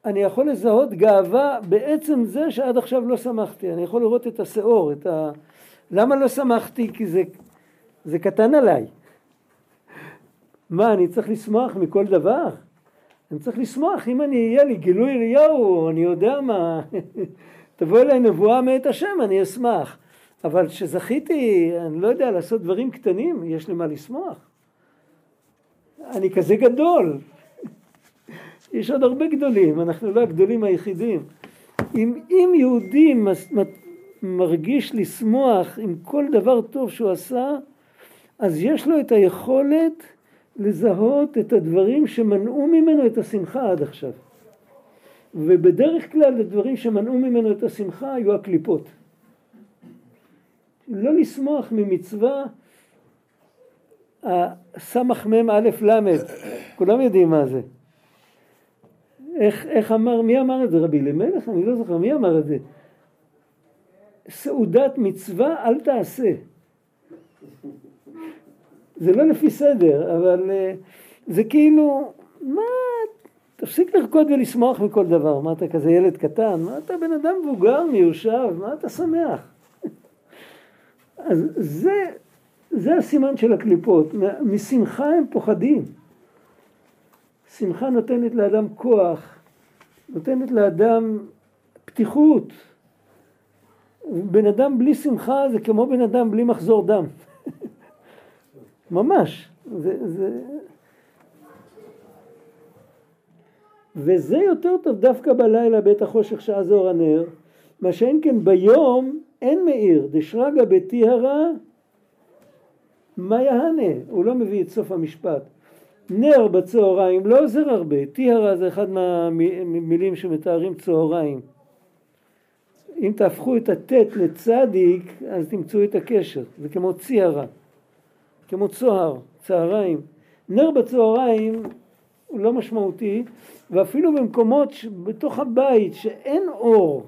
אני יכול לזהות גאווה בעצם זה שעד עכשיו לא שמחתי, אני יכול לראות את השאור, את ה... למה לא שמחתי? כי זה, זה קטן עליי. מה, אני צריך לשמוח מכל דבר? אני צריך לשמוח, אם אני אהיה לי גילוי אליהו, אני יודע מה, תבוא אליי נבואה מאת השם, אני אשמח. אבל כשזכיתי, אני לא יודע, לעשות דברים קטנים, יש לי מה לשמוח. אני כזה גדול. יש עוד הרבה גדולים, אנחנו לא הגדולים היחידים. אם, אם יהודי מרגיש לשמוח עם כל דבר טוב שהוא עשה, אז יש לו את היכולת לזהות את הדברים שמנעו ממנו את השמחה עד עכשיו. ובדרך כלל הדברים שמנעו ממנו את השמחה היו הקליפות. לא לשמוח ממצווה הסמ"ם א' ל', כולם יודעים מה זה. איך, איך אמר, מי אמר את זה? רבי אלימלך? אני לא זוכר, מי אמר את זה? סעודת מצווה אל תעשה. זה לא לפי סדר, אבל אה, זה כאילו, מה, תפסיק לרקוד ולשמוח מכל דבר. מה אתה כזה ילד קטן? מה אתה בן אדם מבוגר, מיושב? מה אתה שמח? אז זה, זה הסימן של הקליפות. משמחה הם פוחדים. שמחה נותנת לאדם כוח, נותנת לאדם פתיחות. בן אדם בלי שמחה זה כמו בן אדם בלי מחזור דם. ממש. זה, זה... וזה יותר טוב דווקא בלילה בית החושך שעה זוהר הנר, מה שאין כן ביום אין מאיר, דשרגא בטיהרא מה יהנה, הוא לא מביא את סוף המשפט. נר בצהריים לא עוזר הרבה, טיהרה זה אחד מהמילים שמתארים צהריים. אם תהפכו את הטט לצדיק אז תמצאו את הקשר, זה כמו ציהרה, כמו צוהר, צהריים. נר בצהריים הוא לא משמעותי ואפילו במקומות בתוך הבית שאין אור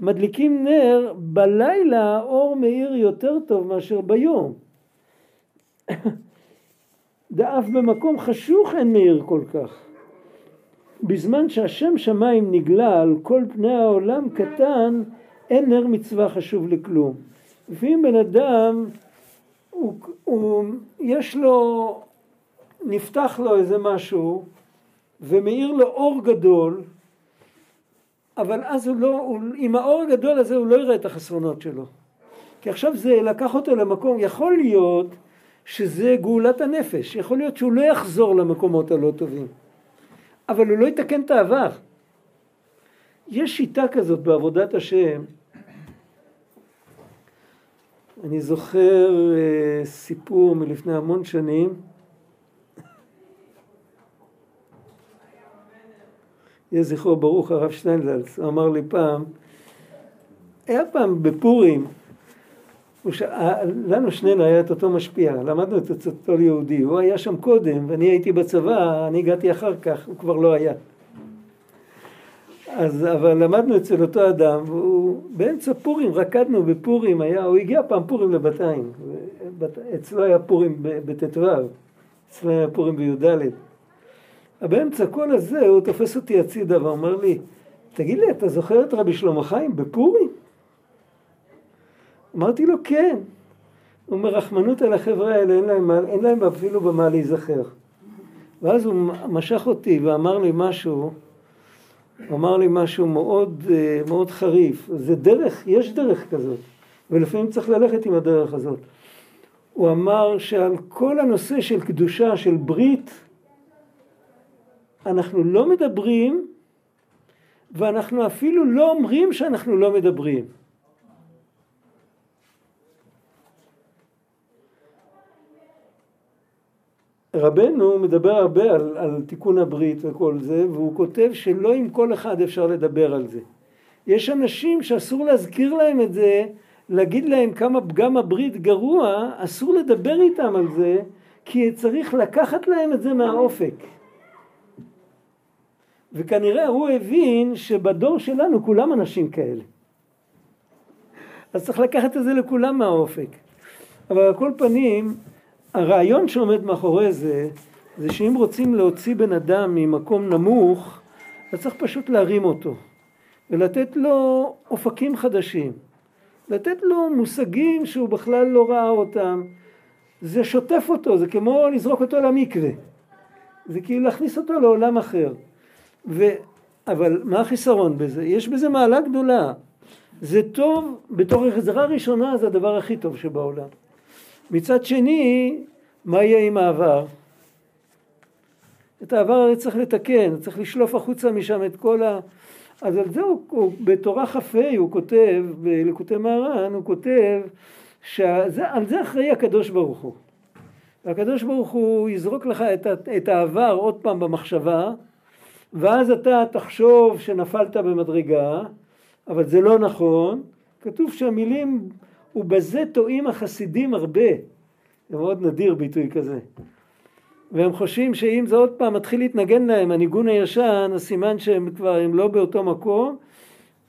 מדליקים נר, בלילה האור מאיר יותר טוב מאשר ביום. ואף במקום חשוך אין מאיר כל כך. בזמן שהשם שמיים נגלה על כל פני העולם קטן, אין נר מצווה חשוב לכלום. לפעמים בן אדם, הוא, הוא, יש לו, נפתח לו איזה משהו, ומאיר לו אור גדול, אבל אז הוא לא, הוא, עם האור הגדול הזה הוא לא יראה את החסרונות שלו. כי עכשיו זה לקח אותו למקום, יכול להיות שזה גאולת הנפש. יכול להיות שהוא לא יחזור למקומות הלא טובים, אבל הוא לא יתקן את העבר. יש שיטה כזאת בעבודת השם. אני זוכר uh, סיפור מלפני המון שנים. יהיה זכרו ברוך הרב שטיינזלץ, הוא אמר לי פעם, היה פעם בפורים, ש... לנו שנינו היה את אותו משפיע, למדנו את אותו יהודי, הוא היה שם קודם ואני הייתי בצבא, אני הגעתי אחר כך, הוא כבר לא היה. אז אבל למדנו אצל אותו אדם, והוא באמצע פורים, רקדנו בפורים, היה, הוא הגיע פעם פורים לבתיים, אצלו היה פורים בט"ו, אצלו היה פורים בי"ד. באמצע כל הזה הוא תופס אותי הצידה ואומר לי, תגיד לי, אתה זוכר את רבי שלמה חיים בפורים? אמרתי לו, כן. הוא אומר, רחמנות על החברה האלה, אין להם, אין להם אפילו במה להיזכר. ואז הוא משך אותי ואמר לי משהו, הוא אמר לי משהו מאוד, אה, מאוד חריף. זה דרך, יש דרך כזאת, ולפעמים צריך ללכת עם הדרך הזאת. הוא אמר שעל כל הנושא של קדושה, של ברית, אנחנו לא מדברים, ואנחנו אפילו לא אומרים שאנחנו לא מדברים. רבנו מדבר הרבה על, על תיקון הברית וכל זה, והוא כותב שלא עם כל אחד אפשר לדבר על זה. יש אנשים שאסור להזכיר להם את זה, להגיד להם כמה פגם הברית גרוע, אסור לדבר איתם על זה, כי צריך לקחת להם את זה מהאופק. וכנראה הוא הבין שבדור שלנו כולם אנשים כאלה. אז צריך לקחת את זה לכולם מהאופק. אבל על כל פנים, הרעיון שעומד מאחורי זה, זה שאם רוצים להוציא בן אדם ממקום נמוך, אז צריך פשוט להרים אותו ולתת לו אופקים חדשים, לתת לו מושגים שהוא בכלל לא ראה אותם. זה שוטף אותו, זה כמו לזרוק אותו למקווה. זה כאילו להכניס אותו לעולם אחר. ו... אבל מה החיסרון בזה? יש בזה מעלה גדולה. זה טוב, בתור החזרה ראשונה זה הדבר הכי טוב שבעולם. מצד שני, מה יהיה עם העבר? את העבר הרי צריך לתקן, צריך לשלוף החוצה משם את כל ה... אז על זה הוא, הוא בתורה כ"ה הוא כותב, בלקוטי מהר"ן הוא כותב שעל זה אחראי הקדוש ברוך הוא. והקדוש ברוך הוא יזרוק לך את, את העבר עוד פעם במחשבה, ואז אתה תחשוב שנפלת במדרגה, אבל זה לא נכון. כתוב שהמילים, ובזה טועים החסידים הרבה. זה מאוד נדיר ביטוי כזה. והם חושבים שאם זה עוד פעם מתחיל להתנגן להם, הניגון הישן, אז סימן שהם כבר, הם לא באותו מקום.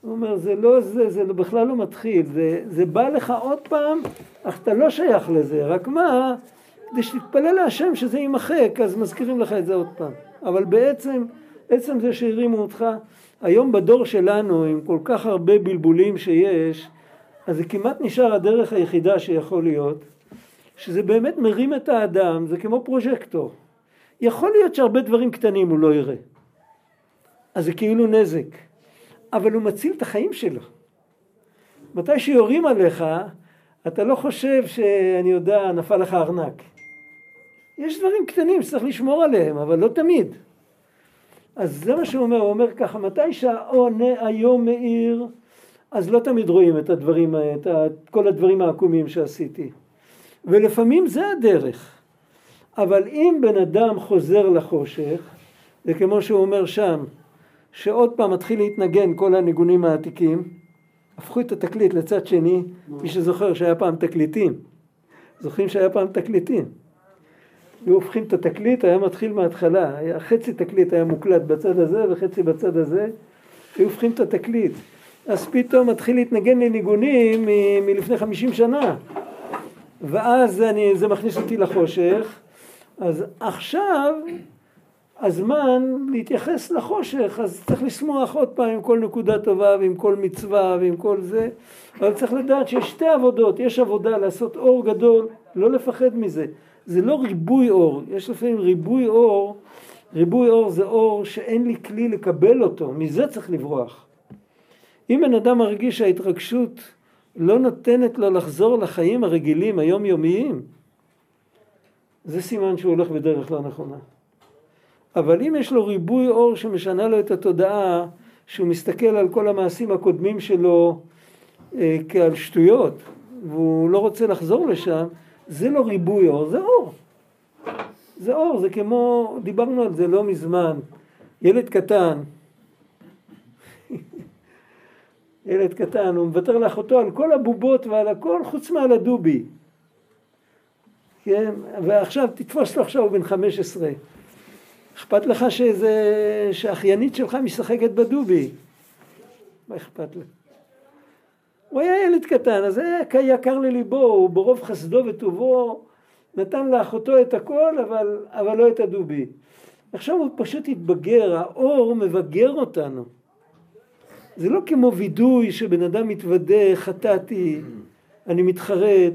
הוא אומר, זה לא זה, זה בכלל לא מתחיל, זה, זה בא לך עוד פעם, אך אתה לא שייך לזה, רק מה, כדי שתתפלל להשם שזה יימחק, אז מזכירים לך את זה עוד פעם. אבל בעצם, עצם זה שהרימו אותך, היום בדור שלנו, עם כל כך הרבה בלבולים שיש, אז זה כמעט נשאר הדרך היחידה שיכול להיות, שזה באמת מרים את האדם, זה כמו פרוז'קטור. יכול להיות שהרבה דברים קטנים הוא לא יראה. אז זה כאילו נזק. אבל הוא מציל את החיים שלו. מתי שיורים עליך, אתה לא חושב שאני יודע, נפל לך ארנק. יש דברים קטנים שצריך לשמור עליהם, אבל לא תמיד. אז זה מה שהוא אומר, הוא אומר ככה, מתי שהעונה היום מאיר, אז לא תמיד רואים את הדברים, את כל הדברים העקומים שעשיתי. ולפעמים זה הדרך. אבל אם בן אדם חוזר לחושך, זה כמו שהוא אומר שם, שעוד פעם מתחיל להתנגן כל הניגונים העתיקים, הפכו את התקליט לצד שני, מי שזוכר שהיה פעם תקליטים. זוכרים שהיה פעם תקליטים. היו הופכים את התקליט, היה מתחיל מההתחלה, חצי תקליט היה מוקלט בצד הזה וחצי בצד הזה, היו הופכים את התקליט. אז פתאום מתחיל להתנגן לי ניגונים מ- מלפני חמישים שנה. ואז אני, זה מכניס אותי לחושך. אז עכשיו הזמן להתייחס לחושך, אז צריך לשמוח עוד פעם עם כל נקודה טובה ועם כל מצווה ועם כל זה, אבל צריך לדעת שיש שתי עבודות, יש עבודה לעשות אור גדול, לא לפחד מזה, זה לא ריבוי אור, יש לפעמים ריבוי אור, ריבוי אור זה אור שאין לי כלי לקבל אותו, מזה צריך לברוח. אם בן אדם מרגיש שההתרגשות לא נותנת לו לחזור לחיים הרגילים היומיומיים, זה סימן שהוא הולך בדרך לא נכונה. אבל אם יש לו ריבוי אור שמשנה לו את התודעה, שהוא מסתכל על כל המעשים הקודמים שלו אה, כעל שטויות, והוא לא רוצה לחזור לשם, זה לא ריבוי אור, זה אור. זה אור, זה כמו, דיברנו על זה לא מזמן, ילד קטן, ילד קטן, הוא מוותר לאחותו על כל הבובות ועל הכל חוץ מעל הדובי. כן, ועכשיו תתפוס לו עכשיו הוא בן 15. אכפת לך שזה, שאחיינית שלך משחקת בדובי? מה אכפת לה? הוא היה ילד קטן, אז היה יקר לליבו, הוא ברוב חסדו וטובו נתן לאחותו את הכל, אבל, אבל לא את הדובי. עכשיו הוא פשוט התבגר, האור מבגר אותנו. זה לא כמו וידוי שבן אדם מתוודה, חטאתי, אני מתחרט.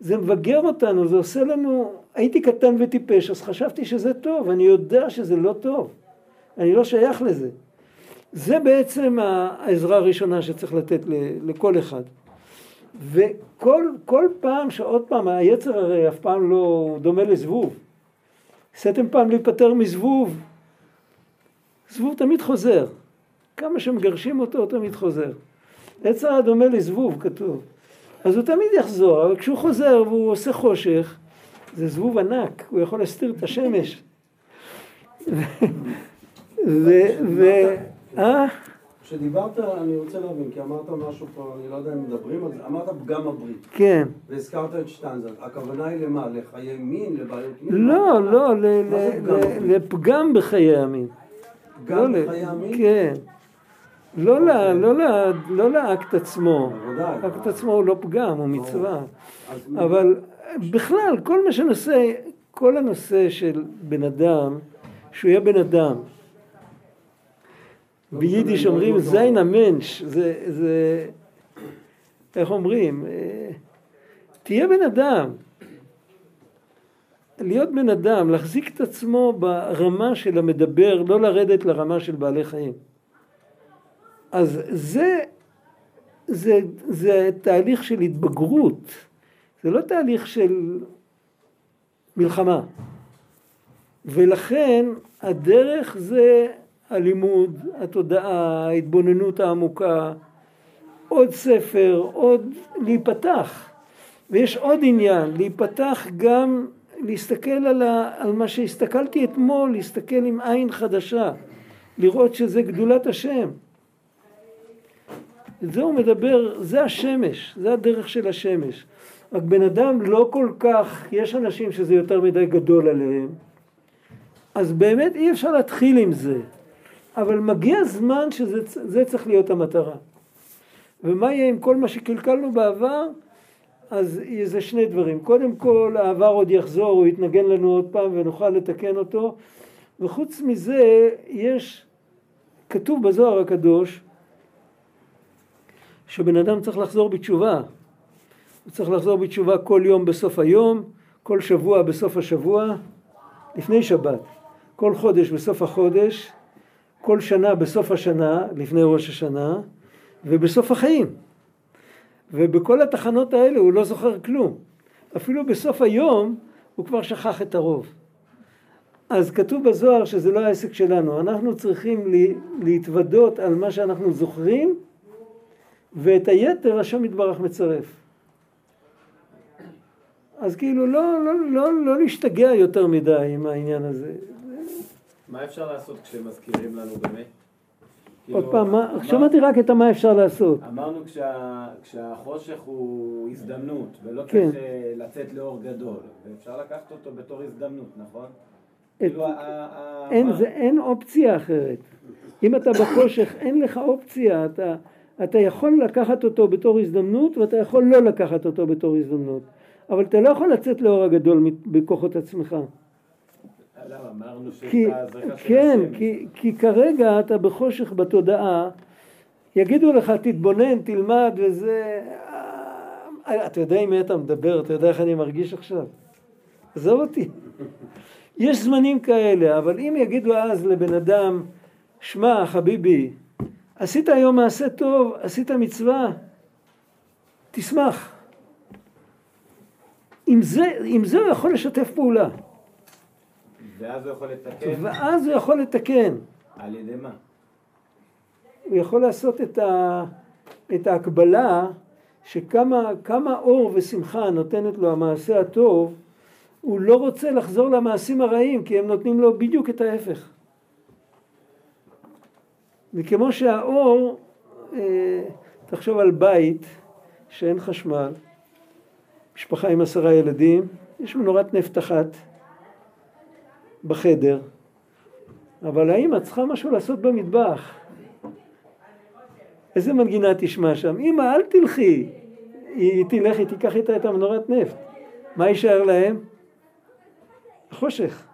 זה מבגר אותנו, זה עושה לנו, הייתי קטן וטיפש, אז חשבתי שזה טוב, אני יודע שזה לא טוב, אני לא שייך לזה. זה בעצם העזרה הראשונה שצריך לתת לכל אחד. וכל כל פעם שעוד פעם, היצר הרי אף פעם לא דומה לזבוב. ניסיתם פעם להיפטר מזבוב, זבוב תמיד חוזר. כמה שמגרשים אותו, הוא תמיד חוזר. יצר דומה לזבוב, כתוב. אז הוא תמיד יחזור, אבל כשהוא חוזר והוא עושה חושך, זה זבוב ענק, הוא יכול להסתיר את השמש. ו... ו... אה? כשדיברת, אני רוצה להבין, כי אמרת משהו פה, אני לא יודע אם מדברים על זה, אמרת פגם הברית. כן. והזכרת את שטיינזרט. הכוונה היא למה? לחיי מין? לבעיות מין? לא, לא, פגם? לפגם בחיי המין. גם לא בחיי המין? כן. לא ל- לא ל- לא לאקט עצמו. האקט עצמו הוא לא פגם, הוא מצווה. אבל בכלל, כל מה שנושא, כל הנושא של בן אדם, שהוא יהיה בן אדם. ביידיש משנה, אומרים לא זין המנש, זה, זה, איך אומרים? אה, תהיה בן אדם. להיות בן אדם, להחזיק את עצמו ברמה של המדבר, לא לרדת לרמה של בעלי חיים. אז זה, זה, זה תהליך של התבגרות, זה לא תהליך של מלחמה. ולכן הדרך זה הלימוד, התודעה, ההתבוננות העמוקה, עוד ספר, עוד להיפתח. ויש עוד עניין, להיפתח גם להסתכל על, ה, על מה שהסתכלתי אתמול, להסתכל עם עין חדשה, לראות שזה גדולת השם. זה הוא מדבר, זה השמש, זה הדרך של השמש. רק בן אדם לא כל כך, יש אנשים שזה יותר מדי גדול עליהם, אז באמת אי אפשר להתחיל עם זה. אבל מגיע זמן שזה צריך להיות המטרה. ומה יהיה עם כל מה שקלקלנו בעבר? אז זה שני דברים. קודם כל, העבר עוד יחזור, הוא יתנגן לנו עוד פעם ונוכל לתקן אותו. וחוץ מזה, יש, כתוב בזוהר הקדוש, שבן אדם צריך לחזור בתשובה. הוא צריך לחזור בתשובה כל יום בסוף היום, כל שבוע בסוף השבוע, לפני שבת, כל חודש בסוף החודש, כל שנה בסוף השנה, לפני ראש השנה, ובסוף החיים. ובכל התחנות האלה הוא לא זוכר כלום. אפילו בסוף היום הוא כבר שכח את הרוב. אז כתוב בזוהר שזה לא העסק שלנו, אנחנו צריכים להתוודות על מה שאנחנו זוכרים ואת היתר השם יתברך מצרף. אז כאילו לא, לא, לא, לא להשתגע יותר מדי עם העניין הזה. מה אפשר לעשות כשמזכירים לנו באמת? עוד כאילו, פעם, מה, שמעתי רק את מה אפשר לעשות. אמרנו כשה, כשהחושך הוא הזדמנות, ולא כן. צריך אה, לצאת לאור גדול, ואפשר לקחת אותו בתור הזדמנות, נכון? את, כאילו, אין, זה, אין אופציה אחרת. אם אתה בחושך, אין לך אופציה, אתה, אתה יכול לקחת אותו בתור הזדמנות, ואתה יכול לא לקחת אותו בתור הזדמנות. אבל אתה לא יכול לצאת לאור הגדול בכוחות עצמך. כי, כן, כי, כי כרגע אתה בחושך בתודעה, יגידו לך תתבונן, תלמד וזה... אה, אתה יודע עם מי אתה מדבר, אתה יודע איך אני מרגיש עכשיו? עזוב אותי. יש זמנים כאלה, אבל אם יגידו אז לבן אדם, שמע חביבי, עשית היום מעשה טוב, עשית מצווה, תשמח. עם זה, עם זה הוא יכול לשתף פעולה. ואז הוא יכול לתקן? ואז הוא יכול לתקן. על ידי מה? הוא יכול לעשות את, ה, את ההקבלה שכמה אור ושמחה נותנת לו המעשה הטוב, הוא לא רוצה לחזור למעשים הרעים כי הם נותנים לו בדיוק את ההפך. וכמו שהאור, אה, תחשוב על בית שאין חשמל, משפחה עם עשרה ילדים, יש מנורת נפט אחת בחדר, אבל האמא צריכה משהו לעשות במטבח. איזה מנגינה תשמע שם? אמא, אל תלכי. היא תלך, היא תיקח איתה את המנורת נפט. מה יישאר להם? חושך.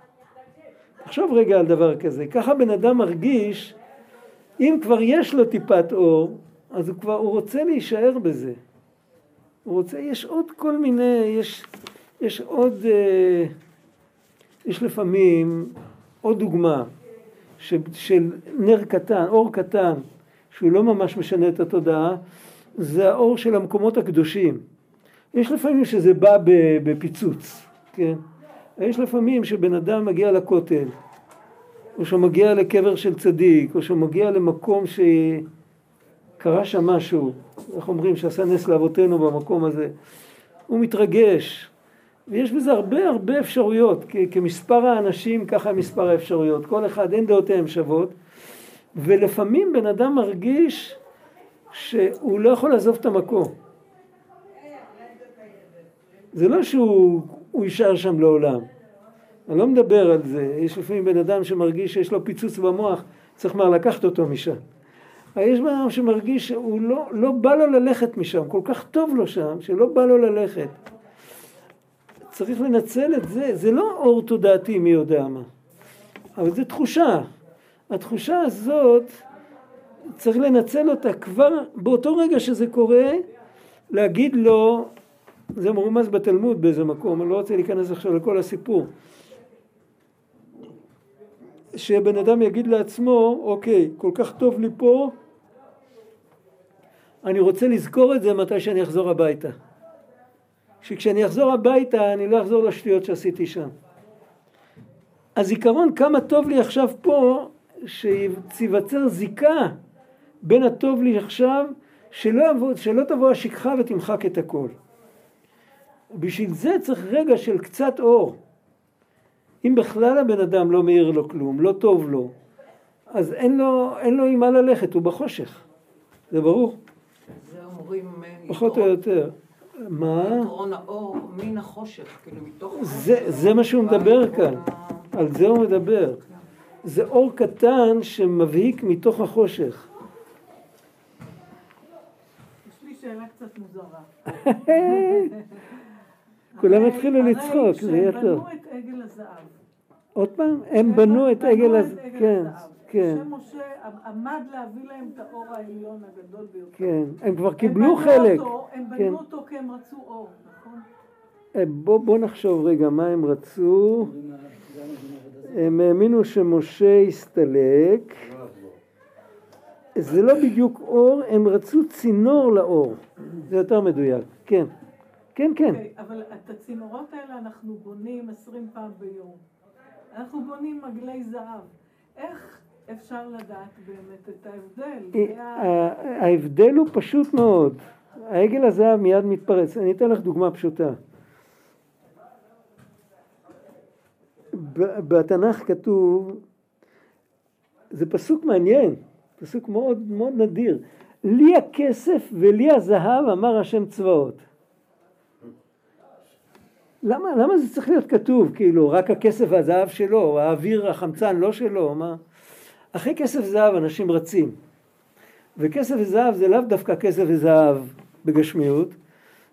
תחשוב רגע על דבר כזה. ככה בן אדם מרגיש, אם כבר יש לו טיפת אור, אז הוא כבר, הוא רוצה להישאר בזה. הוא רוצה, יש עוד כל מיני, יש, יש עוד, אה, יש לפעמים עוד דוגמה של, של נר קטן, אור קטן, שהוא לא ממש משנה את התודעה, זה האור של המקומות הקדושים. יש לפעמים שזה בא בפיצוץ, כן? יש לפעמים שבן אדם מגיע לכותל, או שהוא מגיע לקבר של צדיק, או שהוא מגיע למקום ש... קרה שם משהו, איך אומרים, שעשה נס לאבותינו במקום הזה, הוא מתרגש, ויש בזה הרבה הרבה אפשרויות, כמספר האנשים ככה מספר האפשרויות, כל אחד אין דעותיהם שוות, ולפעמים בן אדם מרגיש שהוא לא יכול לעזוב את המקום. זה לא שהוא יישאר שם לעולם. אני לא מדבר על זה, יש לפעמים בן אדם שמרגיש שיש לו פיצוץ במוח, צריך מה לקחת אותו משם. יש בן אדם שמרגיש שהוא לא, לא בא לו ללכת משם, כל כך טוב לו שם, שלא בא לו ללכת. צריך לנצל את זה, זה לא אור תודעתי מי יודע מה, אבל זה תחושה. התחושה הזאת, צריך לנצל אותה כבר באותו רגע שזה קורה, להגיד לו, זה מרומז בתלמוד באיזה מקום, אני לא רוצה להיכנס עכשיו לכל הסיפור, שבן אדם יגיד לעצמו, אוקיי, כל כך טוב לי פה, אני רוצה לזכור את זה מתי שאני אחזור הביתה. שכשאני אחזור הביתה אני לא אחזור לשטויות שעשיתי שם. הזיכרון כמה טוב לי עכשיו פה, שתיווצר זיקה בין הטוב לי עכשיו, שלא, יבוא, שלא תבוא השכחה ותמחק את הכל. בשביל זה צריך רגע של קצת אור. אם בכלל הבן אדם לא מאיר לו כלום, לא טוב לו, אז אין לו, אין לו עם מה ללכת, הוא בחושך. זה ברור, זה אומרים אה, פחות או יותר. מה? יתרון האור מן החושך, כאילו מתוך החושך. זה, זה מה שהוא מדבר כאן, על זה הוא מדבר. זה אור קטן שמבהיק מתוך החושך. יש לי שאלה קצת מוזרה. כולם הרי- התחילו הרי לצחוק, זה יהיה כשהם טוב. בנו את עגל הזהב. עוד פעם, הם בנו את עגל בנו הז... כן, כן, כשמשה עמד להביא להם את האור העליון הגדול ביותר. כן. הם כבר הם קיבלו חלק. אותו- הם כן. בנו אותו כי הם רצו אור, נכון? אה, בוא, בוא נחשוב רגע מה הם רצו. הם האמינו שמשה יסתלק. זה לא בדיוק אור, הם רצו צינור לאור. זה יותר מדויק. כן. כן, כן. אוקיי, אבל את הצינורות האלה אנחנו בונים עשרים פעם ביום. אנחנו בונים מגלי זהב. איך אפשר לדעת באמת את ההבדל? אה, זה ה- ה- ההבדל הוא פשוט מאוד. העגל הזהב מיד מתפרץ. אני אתן לך דוגמה פשוטה. בתנ"ך כתוב, זה פסוק מעניין, פסוק מאוד מאוד נדיר. לי הכסף ולי הזהב אמר השם צבאות. למה, למה זה צריך להיות כתוב, כאילו, רק הכסף והזהב שלו, האוויר, החמצן לא שלו, מה? אחרי כסף וזהב אנשים רצים. וכסף וזהב זה לאו דווקא כסף וזהב בגשמיות,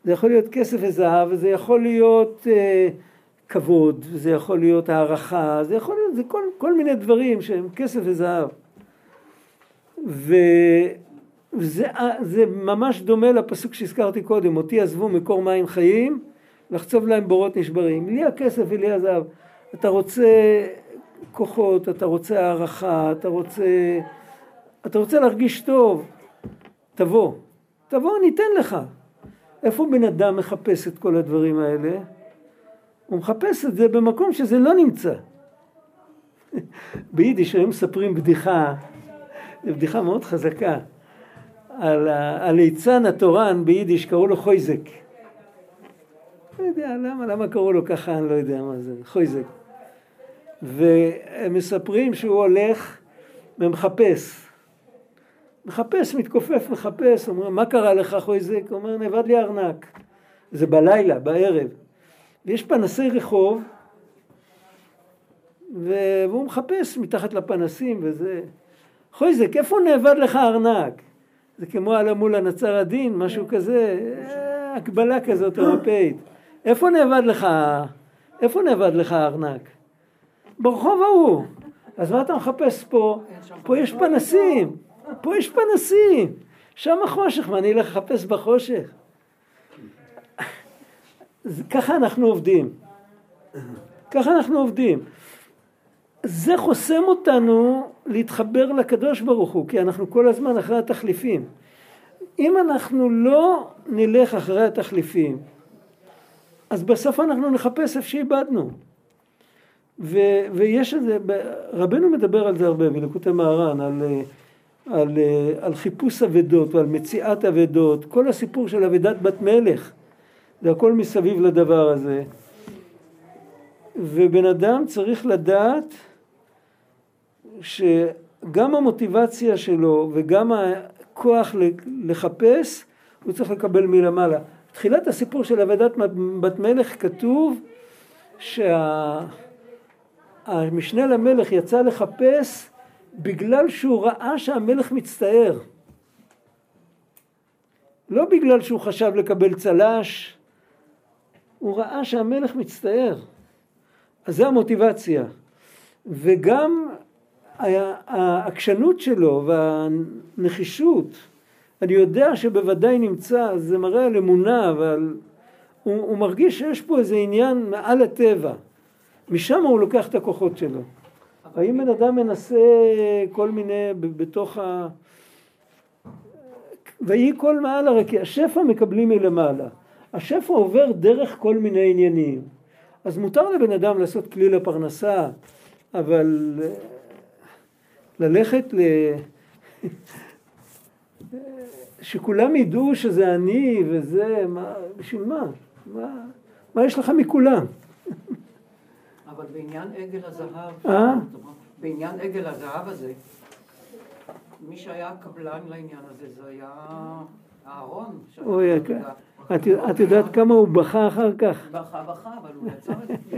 זה יכול להיות כסף וזהב, וזה יכול להיות אה, כבוד, זה יכול להיות הערכה, זה יכול להיות, זה כל, כל מיני דברים שהם כסף וזהב. וזה זה ממש דומה לפסוק שהזכרתי קודם, אותי עזבו מקור מים חיים, לחצוב להם בורות נשברים. לי הכסף ולי הזהב. אתה רוצה כוחות, אתה רוצה הערכה, אתה רוצה, אתה רוצה להרגיש טוב, תבוא. תבוא, ניתן לך. איפה בן אדם מחפש את כל הדברים האלה? הוא מחפש את זה במקום שזה לא נמצא. ביידיש היום מספרים בדיחה, זו בדיחה מאוד חזקה, על הליצן התורן ביידיש קראו לו חויזק. לא יודע למה, למה קראו לו ככה, אני לא יודע מה זה, חויזק. והם מספרים שהוא הולך ומחפש. מחפש, מתכופף, מחפש, אומרים, מה קרה לך חויזק? הוא אומר, נאבד לי ארנק. זה בלילה, בערב. ויש פנסי רחוב, והוא מחפש מתחת לפנסים וזה. חויזק, איפה נאבד לך ארנק? זה כמו על מול הנצר הדין, משהו כזה, אה, הקבלה כזאת אירופאית. איפה נאבד לך, איפה נאבד לך הארנק? ברחוב ההוא. אז מה אתה מחפש פה? פה יש פנסים, פה יש פנסים. שם החושך, מה אני אלך לחפש בחושך? ככה אנחנו עובדים. ככה אנחנו עובדים. זה חוסם אותנו להתחבר לקדוש ברוך הוא, כי אנחנו כל הזמן אחרי התחליפים. אם אנחנו לא נלך אחרי התחליפים, אז בסוף אנחנו נחפש איפה שאיבדנו. ו- ויש את זה, רבנו מדבר על זה הרבה בלקוטי מהר"ן, על, אה, על, אה, על חיפוש אבדות ועל מציאת אבדות, כל הסיפור של אבדת בת מלך, זה הכל מסביב לדבר הזה. ובן אדם צריך לדעת שגם המוטיבציה שלו וגם הכוח לחפש, הוא צריך לקבל מלמעלה. תחילת הסיפור של אבדת בת מלך כתוב שהמשנה למלך יצא לחפש בגלל שהוא ראה שהמלך מצטער. לא בגלל שהוא חשב לקבל צל"ש, הוא ראה שהמלך מצטער. אז זה המוטיבציה. וגם העקשנות שלו והנחישות, אני יודע שבוודאי נמצא, זה מראה על אמונה, אבל הוא, הוא מרגיש שיש פה איזה עניין מעל הטבע. משם הוא לוקח את הכוחות שלו. האם בן אדם מנסה כל מיני, בתוך ה... ויהי כל מעלה, רק השפע מקבלים מלמעלה. השפע עובר דרך כל מיני עניינים. אז מותר לבן אדם לעשות כלי לפרנסה, אבל ללכת ל... שכולם ידעו שזה אני וזה, מה, בשביל מה? מה? מה יש לך מכולם? אבל בעניין עגל הזהב, אה? בעניין עגל הזהב הזה, מי שהיה קבלן לעניין הזה זה היה אהרון. אוי, קבלן. את, את יודעת כמה הוא בכה אחר כך? בכה בכה, אבל הוא יצר את זה.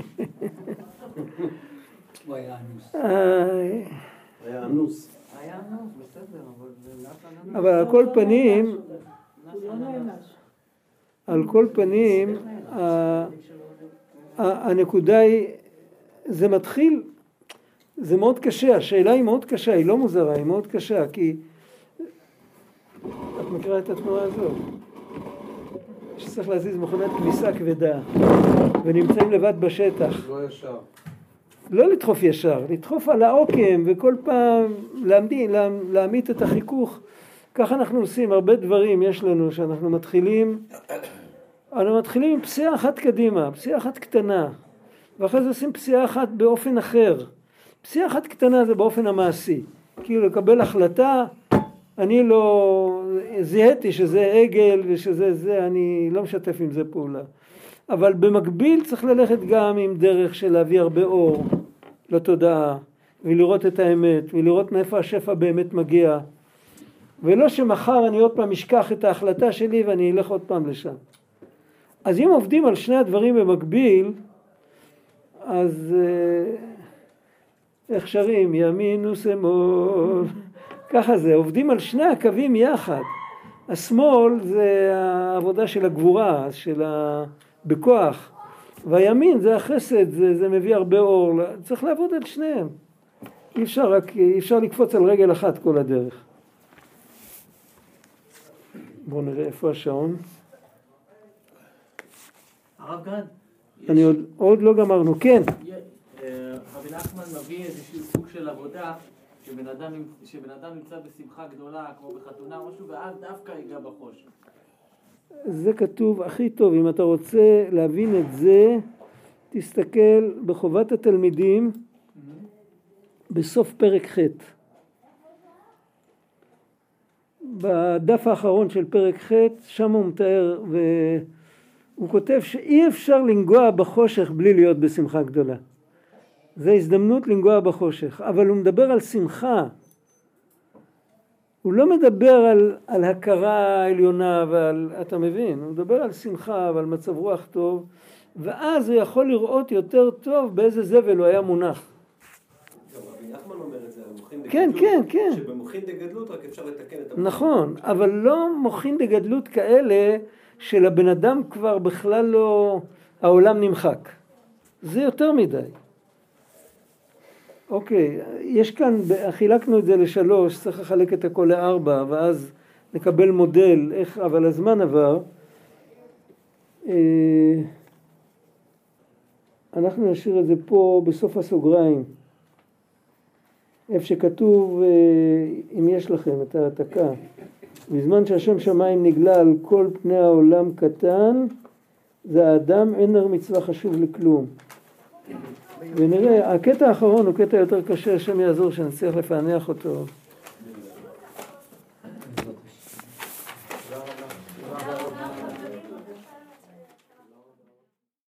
הוא היה אנוס. איי. היה אנוס. היה נו, בסדר, אבל על כל פנים. על כל פנים, ה- ה- הנקודה היא, זה מתחיל, זה מאוד קשה, השאלה היא מאוד קשה, היא לא מוזרה, היא מאוד קשה, כי את מכירה את התנועה הזאת? שצריך להזיז מכונת כביסה כבדה ונמצאים לבד בשטח, לא ישר. לא לדחוף ישר, לדחוף על העוקם וכל פעם להעמיד, לה- להעמיד את החיכוך. ככה אנחנו עושים הרבה דברים, יש לנו, שאנחנו מתחילים, אנחנו מתחילים עם פסיעה אחת קדימה, פסיעה אחת קטנה, ואחרי זה עושים פסיעה אחת באופן אחר. פסיעה אחת קטנה זה באופן המעשי, כאילו לקבל החלטה, אני לא זיהיתי שזה עגל ושזה זה, אני לא משתף עם זה פעולה. אבל במקביל צריך ללכת גם עם דרך של להביא הרבה אור לתודעה ולראות את האמת ולראות מאיפה השפע באמת מגיע. ולא שמחר אני עוד פעם אשכח את ההחלטה שלי ואני אלך עוד פעם לשם. אז אם עובדים על שני הדברים במקביל אז אה, איך שרים? ימין ושמאל. ככה זה עובדים על שני הקווים יחד. השמאל זה העבודה של הגבורה של ה... בכוח והימין זה החסד זה, זה מביא הרבה אור צריך לעבוד על שניהם. אי אפשר רק אי אפשר לקפוץ על רגל אחת כל הדרך. בואו נראה איפה השעון. הרב גד, אני עוד, עוד לא גמרנו כן. אה, רבי נחמן מביא איזשהו סוג של עבודה שבן אדם, שבן אדם נמצא בשמחה גדולה כמו בחתונה או משהו ואז דווקא ייגע בחושך. זה כתוב הכי טוב אם אתה רוצה להבין את זה תסתכל בחובת התלמידים בסוף פרק ח' בדף האחרון של פרק ח' שם הוא מתאר והוא כותב שאי אפשר לנגוע בחושך בלי להיות בשמחה גדולה. זה הזדמנות לנגוע בחושך אבל הוא מדבר על שמחה הוא לא מדבר על, על הכרה עליונה ועל, אתה מבין, הוא מדבר על שמחה ועל מצב רוח טוב ואז הוא יכול לראות יותר טוב באיזה זבל הוא היה מונח. גם רבי נחמן אומר את זה על מוחין כן, דגדלות, כן, כן. שבמוחין דגדלות רק אפשר לתקן את המוחין. נכון, אבל לא מוחין דגדלות כאלה שלבן אדם כבר בכלל לא, העולם נמחק. זה יותר מדי. אוקיי, יש כאן, חילקנו את זה לשלוש, צריך לחלק את הכל לארבע, ואז נקבל מודל, איך, אבל הזמן עבר. אה, אנחנו נשאיר את זה פה בסוף הסוגריים. איפה שכתוב, אה, אם יש לכם את ההעתקה, בזמן שהשם שמיים נגלה על כל פני העולם קטן, זה האדם אין הר מצווה חשוב לכלום. ונראה, הקטע האחרון הוא קטע יותר קשה, השם יעזור שנצליח לפענח אותו.